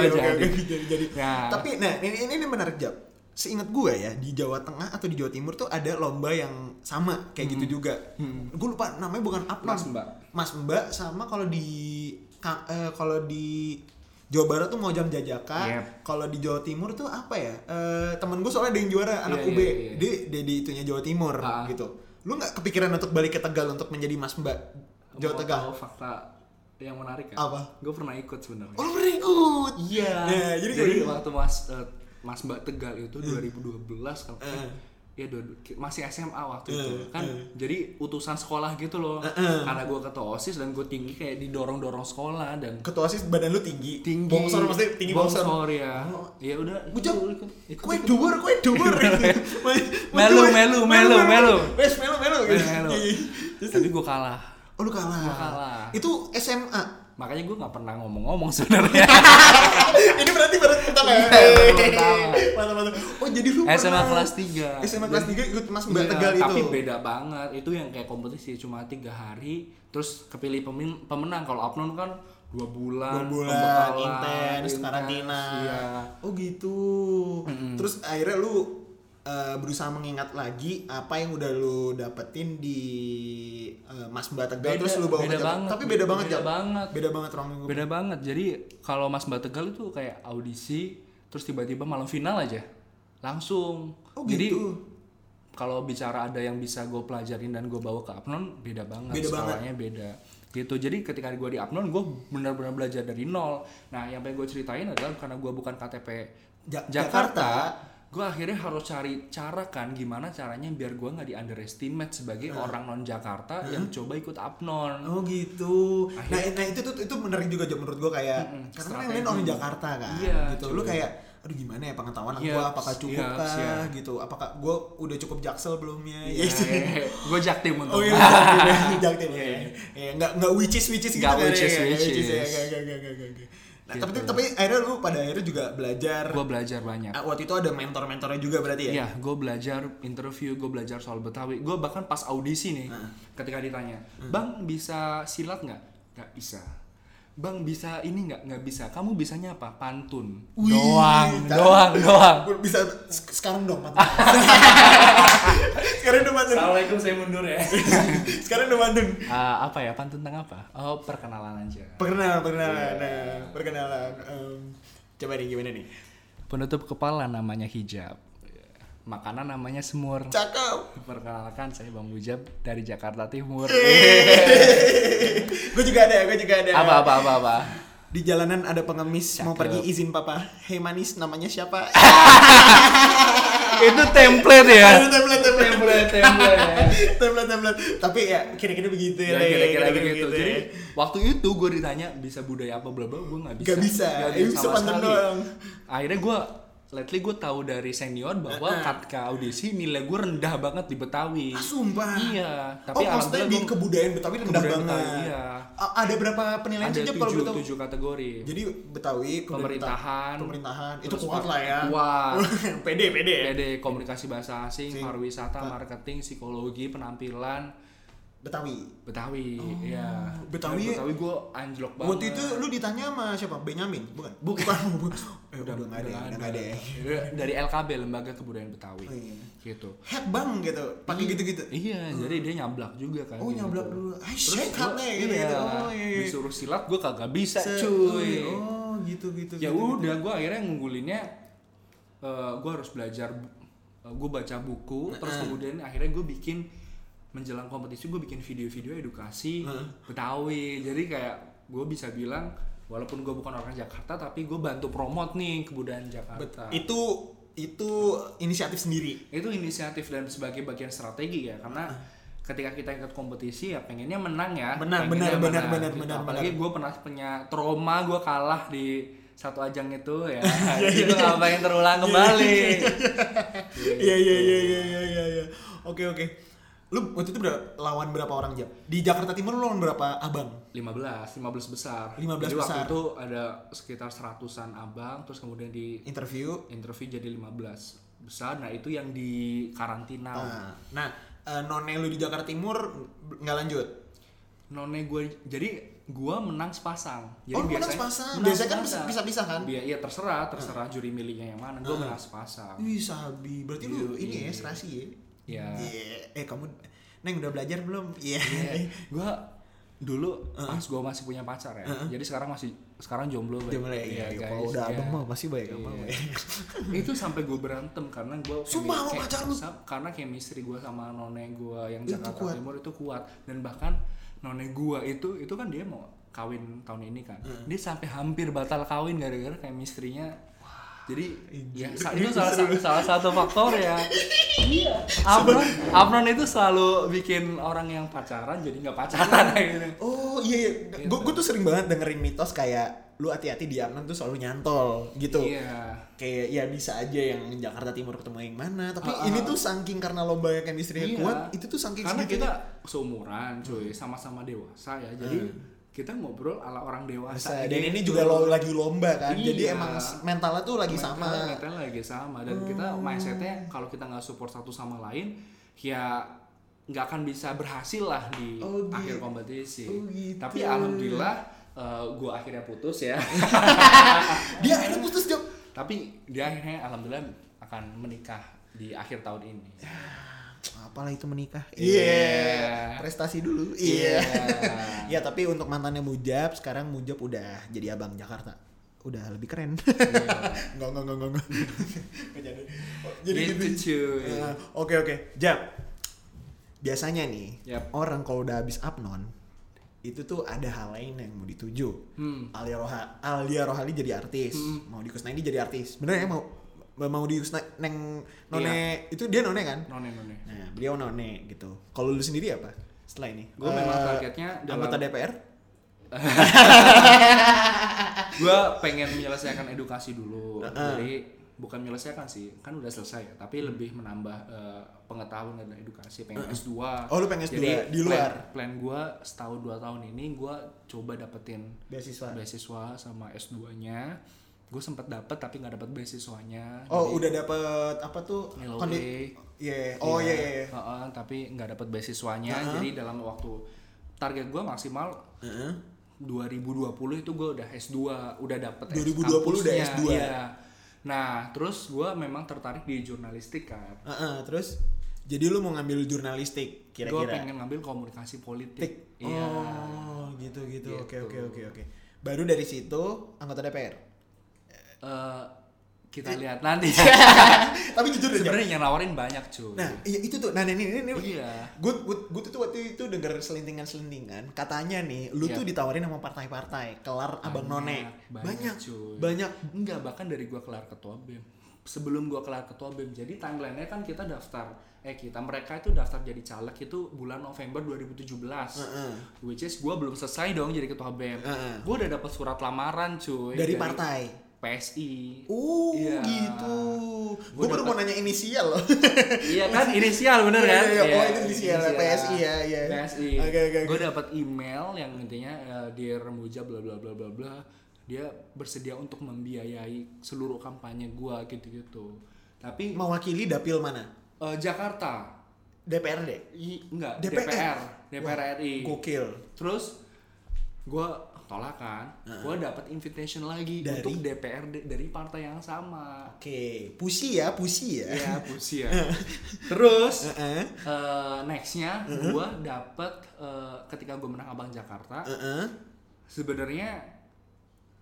jadi. Nah. Tapi nah ini ini, ini menarik Jap. Seingat gue ya di Jawa Tengah atau di Jawa Timur tuh ada lomba yang sama kayak gitu juga. Gue lupa namanya bukan apa. Mas Mbak. Mas Mbak sama kalau di eh, kalau di Jawa Barat tuh mau jam jajaka. Yep. Kalau di Jawa Timur tuh apa ya? Eh temen gue soalnya ada yang juara anak Iya, UB. iya, iya. Dia, dia di itunya Jawa Timur Ah. gitu. Lu nggak kepikiran untuk balik ke Tegal untuk menjadi Mas Mbak Jawa Tegal? fakta yang menarik kan? Apa? Gue pernah ikut sebenarnya. Oh pernah ikut? Iya. Nah, jadi jadi, waktu Mas eh, Mas Mbak Tegal itu 2012 kalau Eh. ya dua, masih SMA waktu Eh, itu kan jadi utusan sekolah gitu loh karena gue ketua osis dan gue tinggi kayak didorong dorong sekolah dan Ketua OSIS badan lu tinggi. tinggi Bongsor maksudnya tinggi bongsor. bongsor ya Oh. ya udah Gue kue dhuwur, kue dhuwur. Melu, melu, melu, melu. Wes melu, melu. Eh, melu. Iya, iya. Tapi gue kalah Oh lu kalah. Gua kalah. Itu SMA. makanya gue nggak pernah ngomong-ngomong sebenarnya Ini berarti baru pertama. Iya. Mantap, mantap. Oh jadi lu SMA pernah- kelas 3 SMA kelas 3 ikut Mas Mbak Iya, Tegal itu. tapi beda banget itu yang kayak kompetisi cuma tiga hari terus kepilih pemin- pemenang kalau Apnon kan dua bulan Dua bulan intens karantina. iya Oh gitu. Terus akhirnya lu eh, berusaha mengingat lagi apa yang udah lu dapetin di eh, Mas Mbak Tegal Beda, terus lu bawa beda ke banget, Tapi beda banget beda Jal. banget. Beda banget ruang minggu. beda banget jadi kalau Mas Mbak Tegal itu kayak audisi terus tiba-tiba malam final aja langsung Oh, jadi gitu. kalau bicara ada yang bisa gue pelajarin dan gue bawa ke Apnon beda banget Beda banget. skalanya beda gitu jadi ketika gue di Apnon gue benar-benar belajar dari nol nah yang pengen gue ceritain adalah karena gue bukan KTP Ja- Jakarta, Jakarta. Gue akhirnya harus cari cara kan gimana caranya biar gue nggak di underestimate sebagai orang non Jakarta yang coba ikut Apnon Oh gitu. Nah, nah itu tuh itu menarik juga menurut gua kayak Mm-mm, karena kan yang lain orang Jakarta kan. Iya, gitu. Lu kayak aduh gimana ya pengetahuan Iya, gua apakah cukup siap, kah siap. gitu. Apakah gua udah cukup jaksel belumnya? Iya, gue jaktim untuk Oh iya, jaktim. Iya, iya. Iya, enggak enggak witches witches gitu Nggak kan. witches, ya, nggak witches. ya, nggak, nggak, nggak, nggak, nggak. Nah, tapi Gitu. tapi akhirnya lu pada akhirnya juga belajar. gue belajar banyak Ah, waktu itu ada mentor-mentornya juga berarti ya? Iya, gue belajar interview, gue belajar soal Betawi. Gue bahkan pas audisi nih, ketika ditanya, bang bisa silat nggak? Nggak bisa. Bang bisa ini nggak? Nggak bisa. Kamu bisanya apa? Pantun. Wih, doang, doang, doang. Bisa sek- sekarang dong, mantun. sekarang udah mantun. Assalamualaikum, saya mundur ya. Sekarang udah mantun. Ah, apa ya? Pantun tentang apa? Oh, perkenalan aja. Perkenalan, perkenalan, nah, perkenalan. Em, coba nih gimana nih? Penutup kepala namanya hijab. Makanan namanya semur. Cakep. Perkenalkan saya Bang Bujab dari Jakarta Timur. gue juga ada, gue juga ada. apa apa apa apa. Di jalanan ada pengemis mau Cakep. pergi izin papa. Hei manis, namanya siapa? Itu template ya. Ada template, template, template, template ya. template, template. Tapi ya kira-kira begitu Ya, Le. kira-kira begitu. gitu Jadi ya. waktu itu gue ditanya bisa budaya apa bla bla, gue nggak bisa. Gak bisa. Nggak Eh, bisa sama pantun sekali. doang. Akhirnya gue, lately gue tahu dari senior bahwa ketika audisi nilai gue rendah banget di Betawi. Ah, sumpah. Iya. oh, Tapi maksudnya alhamdulillah di kebudayaan Betawi rendah Kebudayaan banget. Betawi, iya. A- ada berapa penilaian sih kalau tahu? tujuh kategori. Jadi Betawi, Pemerintahan, Betawi, pemerintahan itu kuat lah ya. kuat. pede, pede. PD komunikasi bahasa asing, Sing. pariwisata, marketing, psikologi, penampilan, Betawi. Betawi. Oh, Betawi- Betawi gue anjlok banget. Waktu itu lu ditanya sama siapa? Benyamin? Bukan. Bukan. eh, udah, nggak ada, udah nggak ada. ya. Udah Dari LKB Lembaga Kebudayaan Betawi. Oh, iya. Gitu. Head bang gitu, pakai gitu-gitu. Iya, jadi dia nyablak juga kan. Oh, gitu. nyablak dulu. Ah, shake hatnya gitu, iya, gitu. Oh, iya, iya. Disuruh silat gue kagak bisa, Se- cuy. Oh, gitu gitu. ya gitu, udah, gue akhirnya ngunggulinnya. gue harus belajar. gue baca buku, terus kemudian akhirnya gue bikin menjelang kompetisi gue bikin video-video edukasi Betawi. Jadi kayak gue bisa bilang walaupun gue bukan orang Jakarta tapi gue bantu promote nih kebudayaan Jakarta. Itu itu inisiatif sendiri. itu inisiatif dan sebagai bagian strategi ya karena ketika kita ikut kompetisi ya pengennya menang ya Benar, pengennya benar, menang, benar, gitu. benar, apalagi benar. gue pernah punya trauma gue kalah di satu ajang itu ya Iya, itu nggak pengen terulang kembali Iya iya iya iya iya iya. iya. Oke oke. Lu waktu itu berapa, lawan berapa orang jam? Di Jakarta Timur lu lawan berapa abang? 15 15 besar 15 jadi besar. waktu itu ada sekitar seratusan abang terus kemudian di Interview. interview jadi 15 besar nah itu yang di karantina Nah, nah eh, none lu di Jakarta Timur nggak lanjut. none gue jadi gue menang sepasang jadi Oh, lu menang sepasang. Biasanya kan bisa- pisah-pisah kan? Iya, iya terserah terserah juri milihnya yang mana gue menang sepasang Wih sabi, berarti lu Iya, ini iya. ya serasi ya? Iya. Iya. Eh kamu, Neng udah belajar belum? Iya. gue dulu pas gue masih punya pacar ya jadi sekarang masih sekarang jomblo Bay. Dia mulai, iya, guys, kalau udah iya. abang mah pasti baik abang. Iya. itu sampai gue berantem karena gue Sumpah sama pacar lu? karena chemistry gue sama none gue yang Itu Jakarta kuat. Timur itu kuat dan bahkan none gue itu itu kan dia mau kawin tahun ini kan dia sampai hampir batal kawin gara-gara chemistry-nya jadi ya sa- itu salah, sa- salah satu faktor ya. Iya. Abnon Abnon itu selalu bikin orang yang pacaran jadi nggak pacaran gitu Oh iya, iya. Gue gue tuh sering banget dengerin mitos kayak lu hati-hati di Amnon tuh selalu nyantol gitu. iya. Kayak ya bisa aja yang Jakarta Timur ketemu yang mana, tapi Ah, ini ah. tuh saking karena lo banyak chemistry Iya. kuat, itu tuh saking karena kita seumuran cuy sama-sama dewasa ya. Jadi kita ngobrol ala orang dewasa dan ini juga lo lagi lomba kan, jadi Iya. emang mentalnya tuh lagi Mental- sama. Hmm. mentalnya lagi sama dan kita mindsetnya kalau kita nggak support satu sama lain ya nggak akan bisa berhasil lah di Oh, gitu. akhir kompetisi Oh, gitu. tapi alhamdulillah eh, gua akhirnya putus ya Dia akhirnya putus jawab. tapi dia akhirnya alhamdulillah akan menikah di akhir tahun ini Apalah itu menikah? Iya. Prestasi dulu. Iya. ya tapi untuk mantannya Mujab sekarang Mujab udah jadi abang Jakarta. Udah lebih keren. Iya. Enggak enggak enggak enggak. enggak. Nggak jadi. Oh, Jadi Gitu, gitu. Eh, Oke oke. Jab. Biasanya nih Yap. orang kalau udah habis apnon itu tuh ada hal lain yang mau dituju. Hmm. Alia Roha Alia Rohali jadi artis, mau di Kusnaidi jadi artis. Bener ya mau mau di neng none itu dia none kan? none none Nah, beliau none gitu. Kalau lu sendiri apa setelah ini? Gua memang Eh, targetnya dalam- anggota DPR. gue pengen menyelesaikan edukasi dulu Heeh. jadi bukan menyelesaikan sih kan udah selesai ya tapi lebih menambah eh, pengetahuan dan edukasi pengen S2 Oh, lu pengen S2 jadi di luar? plan, plan gue setahun dua tahun ini gue coba dapetin Beasiswa. beasiswa sama S2 nya gue sempat dapet tapi nggak dapet beasiswanya Oh, Jadi- udah dapet apa tuh? LOE. Kondi- Iya. Oh iya Iya, iya. iya. heeh, tapi nggak dapet beasiswanya Heeh. jadi dalam waktu target gue maksimal Heeh. 2020 itu gue udah S2 udah dapet 2020 udah kampusnya, S2. iya. nah terus gue memang tertarik di jurnalistik kan Heeh, terus jadi lu mau ngambil jurnalistik gue kira-kira? pengen ngambil komunikasi politik Tik. iya Oh, gitu, gitu Oke oke oke oke. Baru dari situ anggota DPR. Eh, kita lihat nanti. Tapi jujur sebenarnya yang nawarin banyak cuy. Nah, iya itu tuh. Nah, ini ini, ini iya. Gue gue tuh waktu itu denger selintingan-selintingan. Katanya nih lu Iya. tuh ditawarin sama partai-partai kelar abang none. banyak, banyak cuy. banyak. Enggak bahkan dari gua kelar ketua bem. Sebelum gua kelar ketua bem. Jadi timelinenya kan kita daftar eh kita mereka itu daftar jadi caleg itu bulan November 2017 Heeh. which is gua belum selesai dong jadi ketua bem. Heeh. gua udah dapat surat lamaran cuy. Dari partai PSI uh Iya. gitu. Gue baru mau nanya inisial loh. Iya kan inisial bener Iya, kan? iya, iya. Oh, itu inisial. inisial, PSI ya, iya. PSI Oke, oke, oke. gue dapat email yang intinya uh, Dear Muja bla bla bla bla bla. Dia bersedia untuk membiayai seluruh kampanye gua gitu-gitu. Tapi mewakili dapil mana? Uh, Jakarta. DPRD? I, enggak DPR. DPR. DPR Wah, RI gokil. Terus gua tolak kan gua dapat invitation lagi Dari? untuk DPRD dari partai yang sama oke pusi ya pusi ya Iya, pusi ya. Terus Heeh. eh, nextnya gua dapet eh, ketika gue menang abang Jakarta Heeh. sebenarnya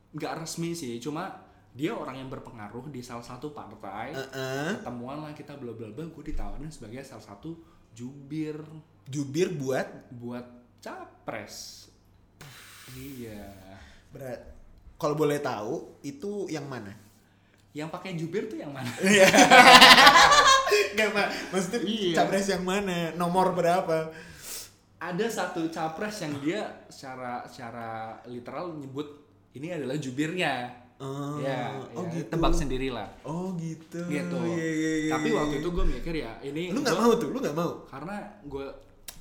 nggak resmi sih cuma dia orang yang berpengaruh di salah satu partai Heeh. ketemuan lah kita bla bla bla gue ditawarin sebagai salah satu jubir jubir buat buat capres iya berat kalau boleh tahu itu yang mana yang pakai jubir tuh yang mana Enggak, Pak. Maksudnya Iya. capres yang mana? Nomor berapa? ada satu capres yang dia secara secara literal nyebut ini adalah jubirnya Oh, ya, oh ya, gitu. tebak sendirilah Oh gitu. gitu Iya, iya, iya, tapi iya, waktu iya. itu gue mikir ya ini lu nggak mau tuh, lu nggak mau. karena gue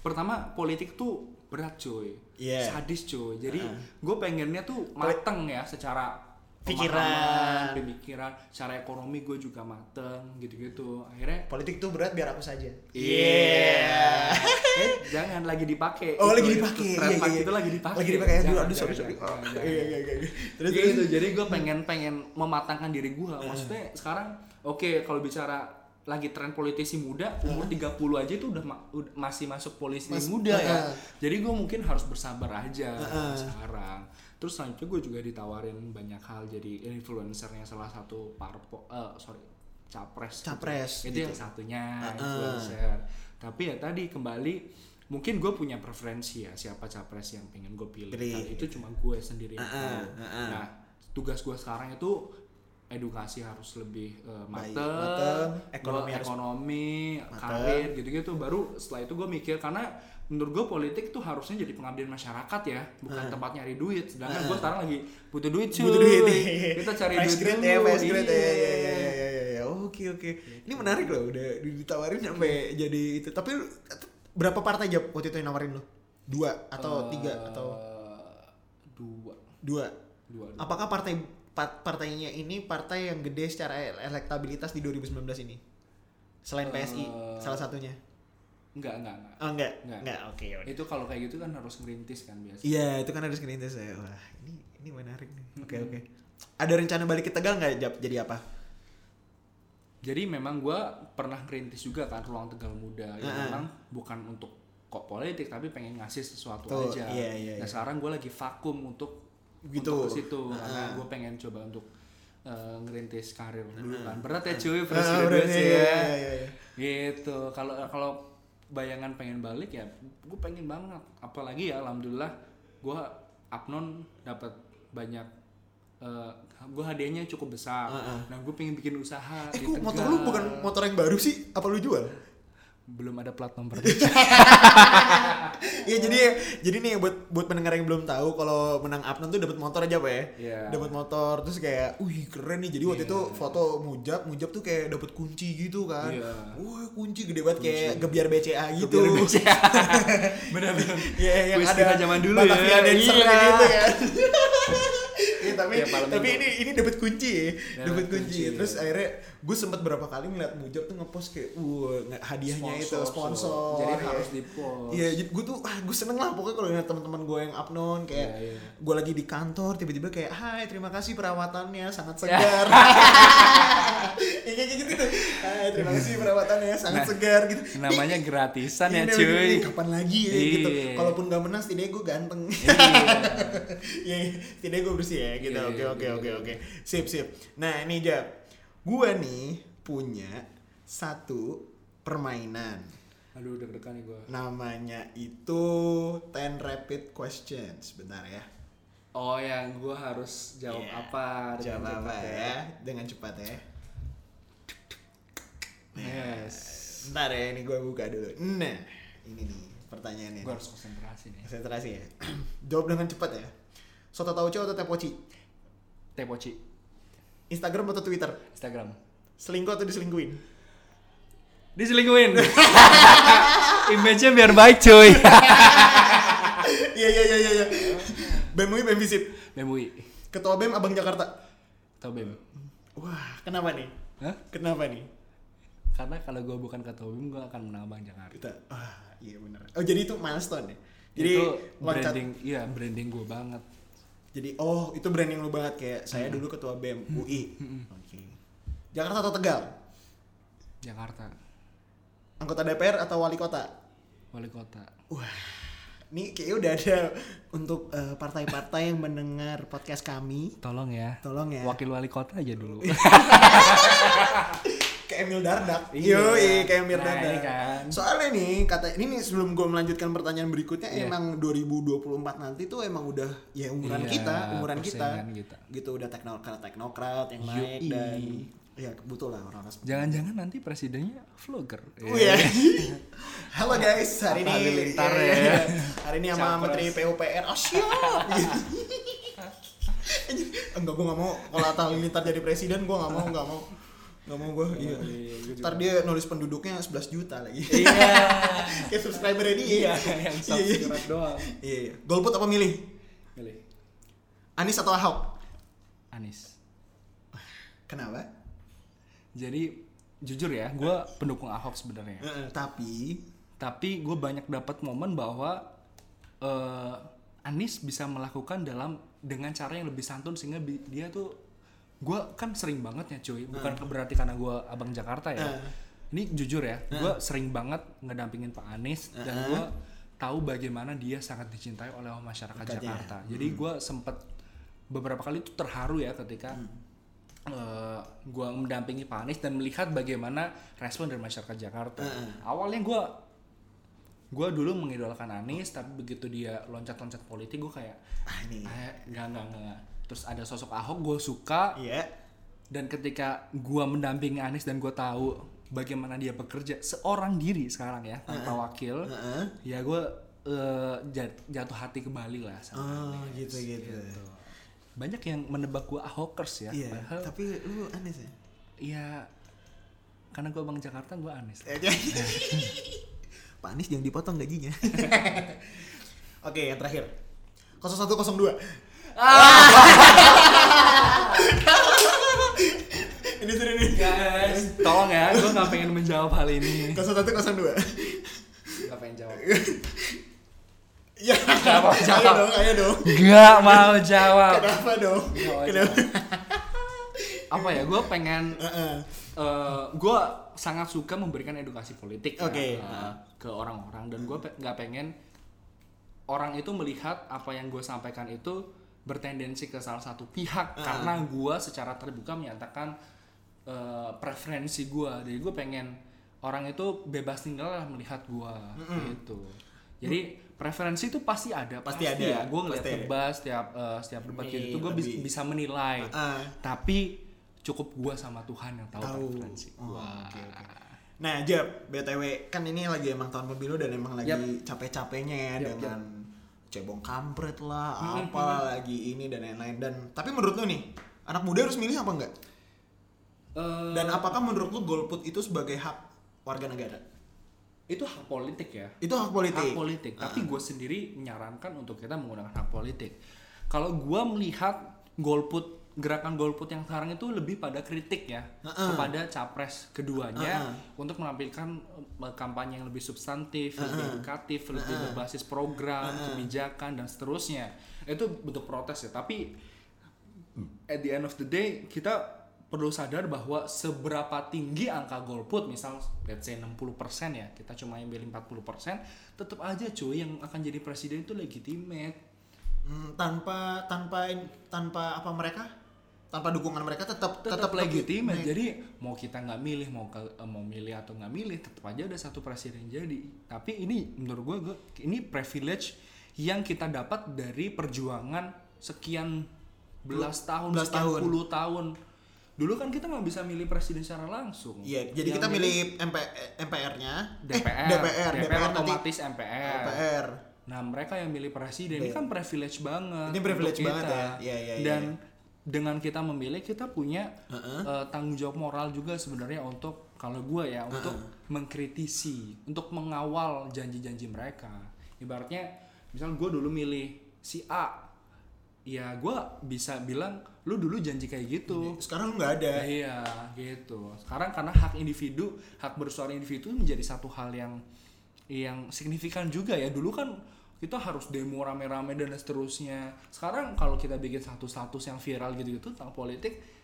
pertama politik tuh berat cuy Iya. sadis cuy jadi Heeh. gue pengennya tuh mateng ya secara Pikiran. pemikiran secara ekonomi gue juga mateng gitu-gitu akhirnya Politik tuh berat biar aku saja. Iya. eh, jangan lagi dipakai. Oh, Itu- lagi itu dipakai. Iya, trademark iya, iya. itu lagi dipakai. Lagi dipakai. Aduh, aduh, sorry, sorry. Oh. Iya, iya, iya. iya. Terus gitu. terus. Jadi gue pengen pengen mematangkan diri gue. Maksudnya sekarang oke kalau bicara lagi tren politisi muda umur 30 aja itu udah, ma- udah masih masuk polisi Mas- muda ya. Heeh. Jadi gue mungkin harus bersabar aja Heeh. sekarang. Terus selanjutnya gue juga ditawarin banyak hal jadi influencernya salah satu parpo eh sorry capres. gitu. Capres, Itu gitu. yang satunya Heeh. influencer. Tapi ya tadi kembali mungkin gue punya preferensi ya siapa capres yang pengen gue pilih. Pilih. Nah, itu cuma gue sendiri Heeh, tahu. heeh. Nah tugas gue sekarang itu edukasi harus lebih eh, Baik, mateng, ekonomi harus- ekonomi karir gitu-gitu. Baru setelah itu gue mikir karena menurut gue politik tuh harusnya jadi pengabdian masyarakat ya bukan tempat nyari duit. Sedangkan gue sekarang lagi butuh duit cuy. butuh duit kita cari duit grade dulu. ya grade ya, iya. ya, ya, ya, ya, ya, ya. oke oke. Ini menarik loh udah ditawarin sampai jadi itu. Tapi berapa partai jawab waktu itu yang nawarin lu? Dua atau tiga atau Eh, dua. Dua. Dua, dua. apakah partai pa- partainya ini partai yang gede secara e- elektabilitas di 2019 ini selain PSI Eh, salah satunya enggak enggak enggak oh enggak Enggak. enggak oke ya udah. itu kalau kayak gitu kan harus ngerintis kan biasa Iya, itu kan harus ngerintis ya. Wah, ini ini menarik nih. Oke, oke. Ada rencana balik ke Tegal nggak? Jadi apa? Jadi memang gue pernah ngerintis juga kan ruang Tegal Muda. Ya Heeh. memang bukan untuk kok politik tapi pengen ngasih sesuatu Tuh, aja. iya, iya, nah iya. sekarang gue lagi vakum untuk Gitu. untuk ke situ karena Heeh. gue pengen coba untuk eh, ngerintis karir dulu kan. Berat ya cuy, fresh udah, graduate iya, ya. iya, iya, iya. Gitu. Kalau kalau bayangan pengen balik ya, gue pengen banget. Apalagi ya, alhamdulillah gue Apnon dapat banyak. eh gue hadiahnya cukup besar. Heeh. Nah, gue pengen bikin usaha Eh, di kok motor lu bukan motor yang baru sih? Apa lu jual? Belum ada plat nomor Iya, jadi jadi nih buat buat pendengar yang belum tahu kalau menang Apnon tuh dapat motor aja, Pak ya. Iya. Dapat motor terus kayak, "Wih, keren nih." Jadi waktu Iya. itu foto Mujab, Mujab tuh kayak dapat kunci gitu kan. Iya. Wah, kunci gede banget kayak gebiar BCA gitu. benar-benar Iya, yang Kuis ada kita zaman dulu Batavia ya. Iya. gitu kan. Tapi tapi ini ini dapat kunci ya. Dapat kunci. kunci. Terus akhirnya gue sempet berapa kali ngeliat Mujab tuh ngepost kayak, "Wah, nge- hadiahnya itu sponsor." jadi ya. harus di post Iya, jadi gue tuh ah gue seneng lah pokoknya kalau ngeliat teman-teman gue yang upnon kayak Iya, iya. gue lagi di kantor tiba-tiba kayak hai terima kasih perawatannya sangat segar. Ya, kayak gitu tuh. Hai terima kasih perawatannya sangat Nah, segar gitu. namanya gratisan ya cuy kapan lagi ya gitu. Iya. Kalaupun gak menang setidaknya gue ganteng. Iya. Iya, setidaknya gue bersih ya gitu. Iya, Oke oke oke oke. Sip sip. Nah, ini Jab. Gue nih punya satu permainan. aduh deg-degan nih gue Namanya itu 10 rapid questions. Bentar ya. oh yang gue harus jawab Iya. apa Jawab apa cepat ya? Dengan cepat ya. yes Bentar ya, ini gue buka dulu. Nah, ini nih pertanyaannya. gue harus konsentrasi nih Konsentrasi ya. Jawab dengan cepat ya. Soto tauco atau tepoci? Tepoci Instagram atau Twitter? Instagram Selingkuh atau diselingkuin? diselingkuhin image-nya biar baik cuy Iya iya iya iya. iya. BEM UI BEM Visip. memui Ketua BEM Abang Jakarta. atau bem Wah, kenapa nih? Hah? Kenapa nih? karena kalau gue bukan ketua bem gue akan menang bang Jakarta Kita, ah iya bener. Oh jadi itu milestone ya? Jadi itu branding iya branding gue banget Jadi oh itu branding lu banget kayak saya Hmm. dulu ketua BEM UI. Oke. Jakarta atau Tegal? Jakarta Anggota DPR atau wali kota? wali kota Wah, ini kayaknya udah ada untuk eh, partai-partai yang mendengar podcast kami. tolong ya Tolong ya. wakil wali kota aja dulu Kayak Emil Dardak. Iya. Yoi, kayak Emil Nah, Dardak. ini kan. Soalnya nih, kata ini nih sebelum gue melanjutkan pertanyaan berikutnya, Iya. emang 2024 nanti tuh emang udah ya umuran Iya, kita, umuran kita. kita. Gitu udah teknokrat teknokrat yang naik Yoi. dan ya betul lah orang-orang seperti jangan-jangan nanti presidennya vlogger Oh iya. Halo guys, hari ini Halilintar iya, ya. iya. Hari ini sama Capres. Menteri PUPR. Oh siap. Enggak, gue gak mau kalau Atta Halilintar jadi presiden, gue gak mau, gak mau. Gak mau gue, iya. iya, juga. Ntar dia nulis penduduknya 11 juta lagi. iya Kayak subscribernya dia. iya yang Iya, iya. subscribe doang Iya, iya. Golput apa milih? milih Anies atau Ahok? Anies Kenapa? jadi jujur ya gue pendukung Ahok sebenarnya Heeh, tapi tapi gue banyak dapat momen bahwa eh Anies bisa melakukan dalam dengan cara yang lebih santun sehingga dia tuh gue kan sering banget ya cuy. Bukan berarti karena gue abang Jakarta ya. Heeh. ini jujur ya gue sering banget ngedampingin Pak Anies dan gue tahu bagaimana dia sangat dicintai oleh masyarakat. Jakarta. Jadi gue sempet beberapa kali tuh terharu ya ketika eh, gue mendampingi Pak Anies dan melihat bagaimana respon dari masyarakat Jakarta. Awalnya gue gue dulu mengidolakan Anies tapi begitu dia loncat-loncat politik gue kayak ah ini. eh, nggak nggak nggak terus ada sosok Ahok gue suka Iya. dan ketika gue mendampingi Anies dan gue tahu bagaimana dia bekerja seorang diri sekarang ya tanpa wakil Heeh. ya gue eh, jat- jatuh hati kembali lah sama Oh, gitu gitu. banyak yang menebak gue ahokers ya Iya, padahal tapi lu aneh sih. ya karena gue bang Jakarta gue aneh sih. Pak Anies jangan dipotong gajinya. Oke, yang terakhir. 0102. Ini seru nih. guys tolong ya gue nggak pengen menjawab hal ini 0102. nggak pengen jawab Ya, Nggak mau ayo jawab. dong, ayo dong. nggak mau jawab Kenapa dong? Mau Kenapa? apa ya gue pengen Heeh. gue sangat suka memberikan edukasi politik ya, Oke. eh, ke orang-orang dan gue nggak pengen orang itu melihat apa yang gue sampaikan itu bertendensi ke salah satu pihak karena gue secara terbuka menyatakan eh, preferensi gue jadi gue pengen orang itu bebas tinggal lah melihat gue gitu. Jadi preferensi itu pasti ada Pasti ada, gue ngeliat pasti debat setiap eh, setiap debat Ini gitu itu gue lebih- bisa menilai. Heeh. tapi cukup gua sama Tuhan yang tahu, Tahu. preferensi Oh, gua. oke, oke. Nah, Jab, BTW kan ini lagi emang tahun pemilu dan emang lagi capek-capeknya ya Yap, dengan cebong kampret lah, apa lagi ini dan lain-lain. Dan tapi menurut lu nih, anak muda harus milih apa enggak? Eh, Dan apakah menurut lu golput itu sebagai hak warga negara? itu hak politik ya. Itu hak politik. Hak politik. Tapi gue sendiri menyarankan untuk kita menggunakan hak politik. Kalau gua melihat golput gerakan golput yang sekarang itu lebih pada kritik ya kepada capres keduanya untuk menampilkan eh, kampanye yang lebih substantif, lebih edukatif, lebih berbasis program, kebijakan dan seterusnya. Itu bentuk protes ya. Tapi at the end of the day kita perlu sadar bahwa seberapa tinggi angka golput misal let's say 60% ya kita cuma yang pilih 40% tetap aja cuy yang akan jadi presiden itu legitimate Hmm, tanpa tanpa tanpa apa mereka? Tanpa dukungan mereka tetap tetap legitimate jadi mau kita nggak milih mau ke, eh, mau milih atau nggak milih tetap aja ada satu presiden jadi tapi ini menurut gue, gue ini privilege yang kita dapat dari perjuangan sekian belas tahun belas sekian tahun. puluh tahun dulu kan kita nggak bisa milih presiden secara langsung Iya, jadi Yang kita milih MP, MPR-nya, DPR, eh, DPR, DPR, nanti otomatis MPR. DPR. Nah, mereka yang milih presiden ini Iya. kan privilege banget. Ini privilege banget kita. ya. Iya, iya, iya. Dan dengan kita memilih kita punya eh, tanggung jawab moral juga sebenarnya untuk kalau gue ya untuk mengkritisi, untuk mengawal janji-janji mereka. Ibaratnya misal gue dulu milih si A, ya gue bisa bilang lu dulu janji kayak gitu. Sekarang nggak ada. Iya, gitu. Sekarang karena hak individu, hak bersuara individu menjadi satu hal yang yang signifikan juga ya. Dulu kan kita harus demo rame-rame dan seterusnya. Sekarang kalau kita bikin satu status yang viral gitu-gitu tentang politik,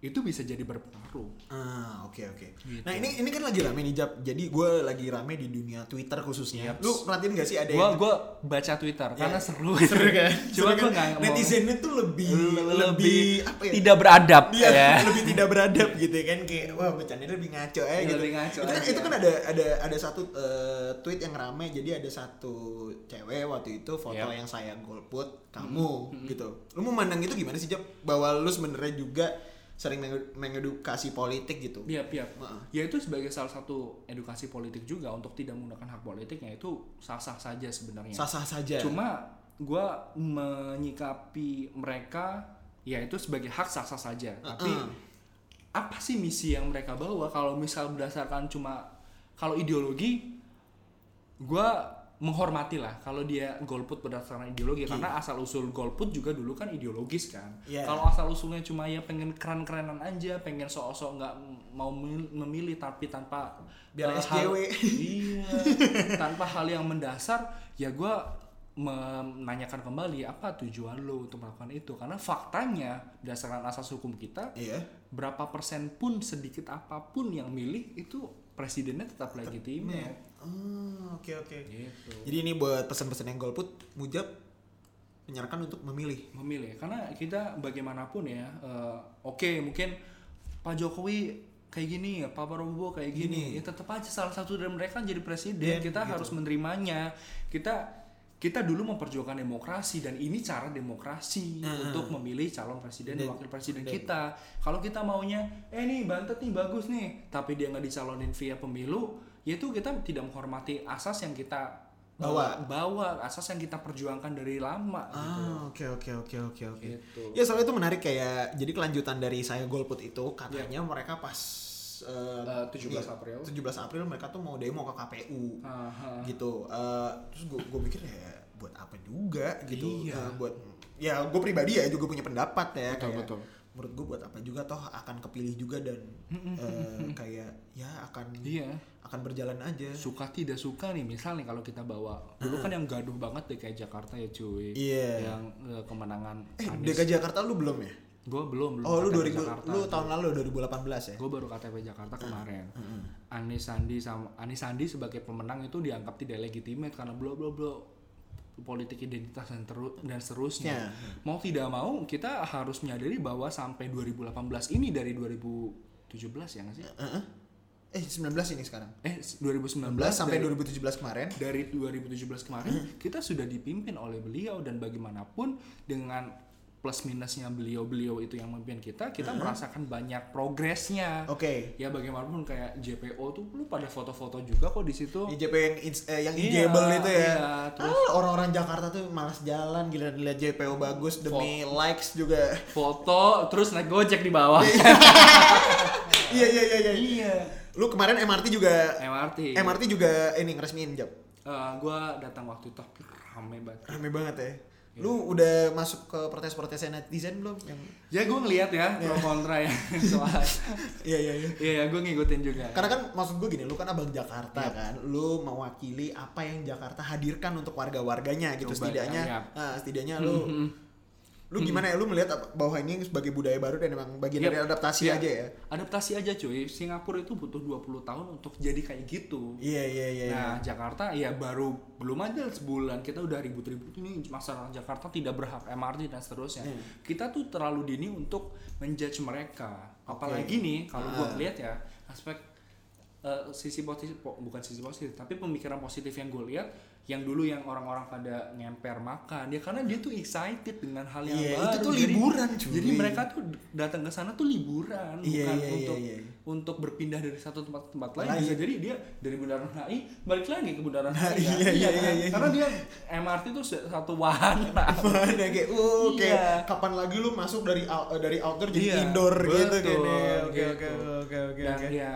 itu bisa jadi berpengaruh. Ah, oke oke. Gitu. Nah ini ini kan lagi rame nih Jap. Jadi gue lagi rame di dunia Twitter khususnya. Yaps. Lu perhatiin gak sih ada Gua yang gua baca Twitter karena seru. Ya. seru kan? Cuma Seru gua kan? netizennya tuh lebih lebih, lebih apa ya? tidak beradab Dia ya. lebih tidak beradab gitu kan kayak wah bercandanya lebih ngaco ya Iya, gitu. lebih ngaco itu kan aja. itu kan ada ada ada satu eh, tweet yang rame jadi ada satu cewek waktu itu foto Yap. yang saya golput kamu gitu. Lu mau mandang itu gimana sih Jap? Bahwa lu sebenarnya juga sering mengedu- mengedukasi politik gitu. Iya, iya. Heeh. Ya itu sebagai salah satu edukasi politik juga untuk tidak menggunakan hak politiknya itu sah-sah saja sebenarnya. Sah-sah saja. Cuma gua menyikapi mereka ya itu sebagai hak sah-sah saja. Tapi Heeh. apa sih misi yang mereka bawa kalau misal berdasarkan cuma kalau ideologi gua menghormati lah kalau dia golput berdasarkan ideologi karena asal usul golput juga dulu kan ideologis kan Iya. kalau asal usulnya cuma ya pengen keren-kerenan aja pengen sok-sok nggak mau mil- memilih tapi tanpa Biar SJW. hal- iya tanpa hal yang mendasar ya gua menanyakan kembali apa tujuan lo untuk melakukan itu karena faktanya berdasarkan asas hukum kita Iya. Berapa persen pun sedikit apa pun yang milih itu presidennya tetap legitimate Oh, oke oke. gitu Jadi ini buat pesan-pesan yang golput, Mujab menyarankan untuk memilih. memilih karena kita bagaimanapun ya eh, oke mungkin Pak Jokowi kayak gini ya Pak Prabowo kayak gini, Gini. ya tetap aja salah satu dari mereka jadi presiden Iya, kita gitu. harus menerimanya kita kita dulu memperjuangkan demokrasi dan ini cara demokrasi untuk memilih calon presiden dan Dan- wakil presiden kita. Kalau kita maunya, eh nih Bantet nih bagus nih, tapi dia nggak dicalonin via pemilu, yaitu kita tidak menghormati asas yang kita Bawa. bawa, asas yang kita perjuangkan dari lama. gitu. Ah, oke oke oke oke oke. Gitu. Ya soalnya itu menarik kayak jadi kelanjutan dari saya golput itu katanya mereka pas eh, Eh, 17 iya, April. 17 April mereka tuh mau demo ke KPU Aha. gitu. Eh, terus gue gue mikir ya buat apa juga gitu. Iya. Eh, buat ya gue pribadi ya juga punya pendapat ya Betul, kayak betul. menurut gue buat apa juga toh akan kepilih juga dan eh, kayak ya akan Iya. akan berjalan aja. suka tidak suka nih misal nih kalau kita bawa dulu kan yang gaduh banget DKI Jakarta ya cuy Iya. yang eh, kemenangan Eh, Anies DKI Jakarta lu belum ya? Gue belum belum Oh, lu KTP 2000 Jakarta. lu tahun lalu 2018 ya? gue baru KTP Jakarta kemarin Anies Sandi sama Anies Sandi sebagai pemenang itu dianggap tidak legitimate karena bla bla bla politik identitas dan terus dan seterusnya Ya. mau tidak mau kita harus menyadari bahwa sampai 2018 ini dari 2017 ya nggak sih Heeh. Eh 19 ini sekarang. eh 2019 19 sampai dari- 2017 kemarin. dari 2017 kemarin kita sudah dipimpin oleh beliau dan bagaimanapun dengan plus minusnya beliau-beliau itu yang memimpin kita kita merasakan banyak progresnya Oke. ya bagaimanapun kayak JPO tuh lu pada foto-foto juga kok di situ IJP yang ins- eh, yang Iya, itu ya. iya, terus- Ah, orang-orang Jakarta tuh malas jalan gila lihat JPO bagus demi likes juga. foto terus naik gojek di bawah iya iya iya iya. iya Lu kemarin MRT juga MRT MRT juga ini ngeresmiin jam. Eh, gua datang waktu itu rame banget Rame banget ya. Iya. Lu udah masuk ke protes-protesnya netizen belum? Yang ya gue ngeliat ya pro kontra ya soal Iya iya iya. iya ya gue ngikutin juga Karena kan maksud gue gini, lu kan abang Jakarta kan, lu mewakili apa yang Jakarta hadirkan untuk warga-warganya gitu. Coba, setidaknya, ya. nah, setidaknya lu, Mhm. Lu gimana ya? Lu melihat bahwa ini sebagai budaya baru dan emang bagian Yap. dari adaptasi Iya. aja ya? adaptasi aja cuy Singapura itu butuh 20 tahun untuk jadi kayak gitu Iya iya iya. iya. Nah, Jakarta ya baru belum aja sebulan kita udah ribut-ribut ini masalah Jakarta tidak berhak MRT dan seterusnya. Hmm. Kita tuh terlalu dini untuk menjudge mereka. Apalagi nih kalau gua Ah. lihat ya aspek eh, sisi positif po- bukan sisi positif tapi pemikiran positif yang gue lihat yang dulu yang orang-orang pada ngemper makan ya karena dia tuh excited dengan hal yang Iya, baru itu tuh Jadi- liburan, cuy. jadi mereka tuh datang ke sana tuh liburan Iya, bukan iya, iya, untuk iya. untuk berpindah dari satu tempat ke tempat lain Lain. bisa jadi dia dari Bundaran HI balik lagi ke Bundaran Nah, HI ya. iya, iya, kan? iya, iya. karena dia MRT tuh satu wahana Mana kayak, uh, kayak Iya. kapan lagi lu masuk dari out- dari outdoor jadi Iya, indoor gitu betul, kan ya. Oke gitu. oke oke oke dan ya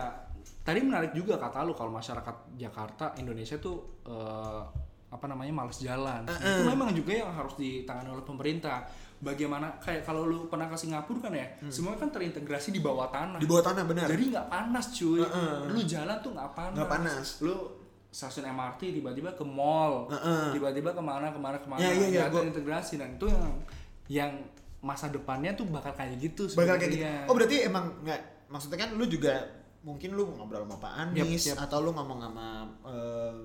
tadi menarik juga kata lu kalau masyarakat Jakarta Indonesia tuh eh, apa namanya malas jalan itu memang juga yang harus ditangani oleh pemerintah bagaimana kayak kalau lu pernah ke Singapura kan ya semuanya kan terintegrasi di bawah tanah Hmm. Di bawah tanah benar. jadi nggak panas cuy Heeh. lu jalan tuh nggak panas Nggak panas. lu stasiun MRT tiba-tiba ke mall Heeh. tiba-tiba ke mana ke mana ke mana Ya, iya, nggak gua- terintegrasi dan itu yang yang masa depannya tuh bakal kayak gitu Bakal kayak gitu. Oh berarti emang nggak maksudnya kan lu juga mungkin lu ngobrol sama Pak Anies Yap, yap. atau lu ngomong sama em,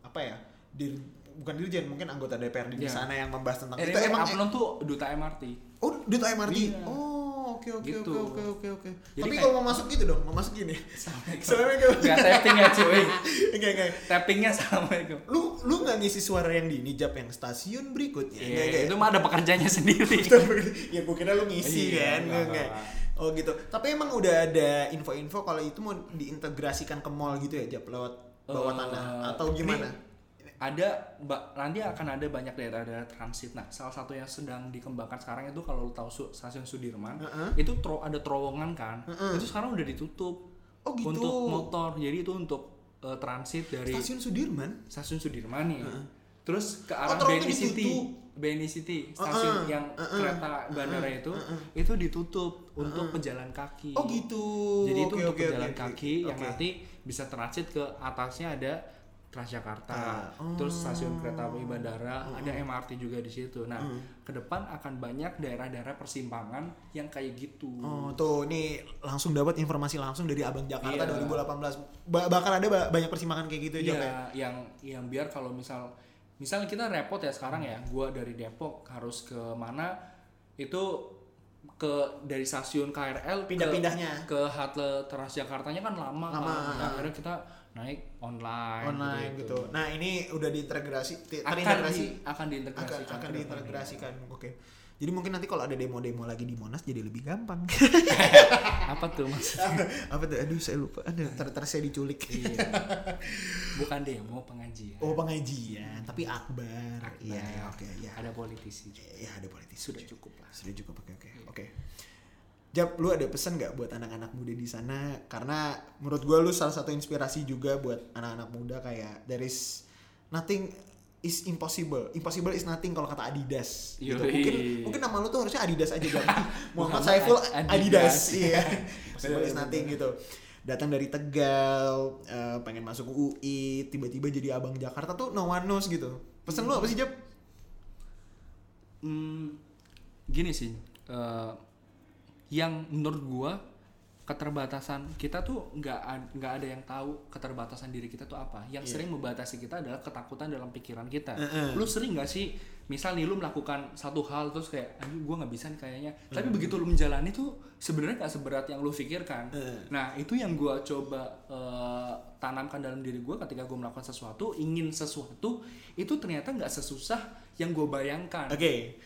apa ya? Dir, bukan dirjen mungkin anggota DPRD di Iya. sana yang membahas tentang Eh, itu emang Aplon tuh duta MRT. Oh, duta MRT. Iya. Oh, oke oke Gitu. oke oke oke oke. Jadi Tapi kayak- kalau mau masuk gitu dong, mau masuk gini. Assalamualaikum. Enggak tapping ya cuy. Enggak enggak. Tappingnya assalamualaikum. Lu lu nggak ngisi suara yang di nijab yang stasiun berikutnya. Enggak Iya, enggak. itu mah ada pekerjanya sendiri. ya gue kira lu ngisi Iya, kan enggak, enggak, enggak. oh gitu tapi emang udah ada info-info kalau itu mau diintegrasikan ke mall gitu ya Jap lewat bawah Eh, tanah atau gimana ini Ada nanti akan ada banyak daerah-daerah transit. Nah, salah satu yang sedang dikembangkan sekarang itu kalau lu tahu stasiun Sudirman, Heeh. itu tro- ada terowongan kan. Itu sekarang udah ditutup. Oh, gitu. Untuk motor. Jadi itu untuk eh, transit dari stasiun Sudirman stasiun Sudirman nih. Terus ke arah terowongan BNI City. BNI City, stasiun Uh-uh, yang uh-uh, kereta bandara itu itu ditutup untuk pejalan kaki. oh gitu Jadi itu Oke, untuk oke, pejalan oke, kaki oke. yang nanti bisa transit ke atasnya ada Transjakarta, Ah, oh. terus stasiun kereta api bandara, ada MRT juga di situ. Nah, ke depan akan banyak daerah-daerah persimpangan yang kayak gitu. Oh tuh nih langsung dapat informasi langsung dari Abang Jakarta Iya. 2018 ba- bakal ada ba- banyak persimpangan kayak gitu Iya, Jap ya yang yang biar kalau misal misal kita repot ya sekarang ya, gua dari Depok harus ke mana itu ke dari stasiun KRL ke- Pindah-pindahnya. ke halte Transjakartanya kan lama, Lama, kan. Nah, ah. akhirnya kita naik online online gitu. Nah, ini udah diintegrasi akan terintegrasi di, akan akan, diintegrasikan akan depannya. diintegrasikan. Oke. Jadi mungkin nanti kalau ada demo-demo lagi di Monas jadi lebih gampang. apa tuh maksudnya Apa tuh? Aduh, saya lupa. Ada ter, ter saya diculik. iya bukan demo pengajian Oh, pengajian, tapi akbar. Iya, ya, oke, ya. ada politisi juga. Ya, ada politisi. sudah cukup lah Sudah cukup. Oke, oke. Oke. Jap, lu ada pesan nggak buat anak-anak muda di sana? Karena menurut gua lu salah satu inspirasi juga buat anak-anak muda kayak there is nothing is impossible. Impossible is nothing kalau kata Adidas. Gitu. Yoi. Mungkin mungkin nama lu tuh harusnya Adidas aja Jap. Muhammad Saiful Ad- Adidas. Adidas. Iya. Impossible is nothing gitu. Datang dari Tegal, eh, pengen masuk UI, tiba-tiba jadi abang Jakarta tuh no one knows gitu. Pesan lu apa sih Jap? Hmm, gini sih, eh, yang menurut gua keterbatasan kita tuh nggak nggak ada yang tahu keterbatasan diri kita tuh apa. Yang Iya. sering membatasi kita adalah ketakutan dalam pikiran kita. Heeh. Lu sering nggak sih, misal nih lu melakukan satu hal terus kayak, anjing gua nggak bisa nih kayaknya. Tapi Hmm. begitu lu menjalani tuh sebenarnya nggak seberat yang lu pikirkan. Heeh. Nah itu yang gua coba eh, tanamkan dalam diri gua ketika gua melakukan sesuatu, ingin sesuatu itu ternyata nggak sesusah yang gue bayangkan Oke.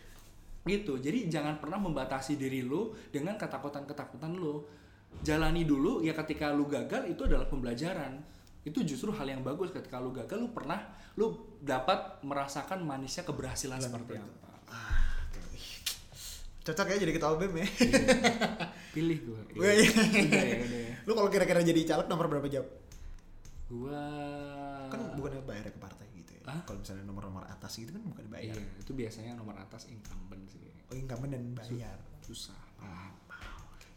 Gitu jadi jangan pernah membatasi diri lu dengan ketakutan-ketakutan lu jalani dulu ya ketika lu gagal itu adalah pembelajaran itu justru hal yang bagus ketika lu gagal lu pernah lu dapat merasakan manisnya keberhasilan seperti apa Ah. Cocok ya jadi ketua BEM ya. pilih gue iya. udah ya udah ya Lu kalau kira-kira jadi caleg nomor berapa jawab? gua Kan bukannya bayar ke partai ya. Kalau misalnya nomor-nomor atas gitu kan bukan iya bayar. itu biasanya nomor atas incumbent sih Oh, incumbent dan bayar. susah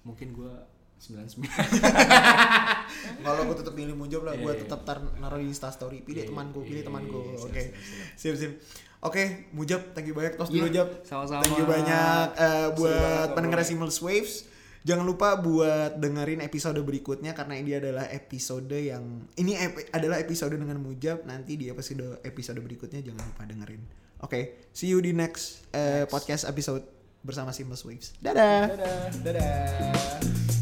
mungkin gua 99 Kalau gue tetap milih Mujab lah, Iya, gue iya. tetap tar naruh di Insta story. Pilih Iya, temanku, pilih iya, temanku. iya, siap, Oke. siap. Sip, sip. Oke, Mujab, thank you banyak. Tos Iya, dulu, Jab. sama-sama. Thank you banyak Seru buat pendengar. Simulus Waves. Jangan lupa buat dengerin episode berikutnya karena ini adalah episode yang ini ep- adalah episode dengan Mujab. Nanti di episode episode berikutnya jangan lupa dengerin. Oke, see you di next, eh, Next. podcast episode bersama Simulus Waves. Dadah. dadah Dadah.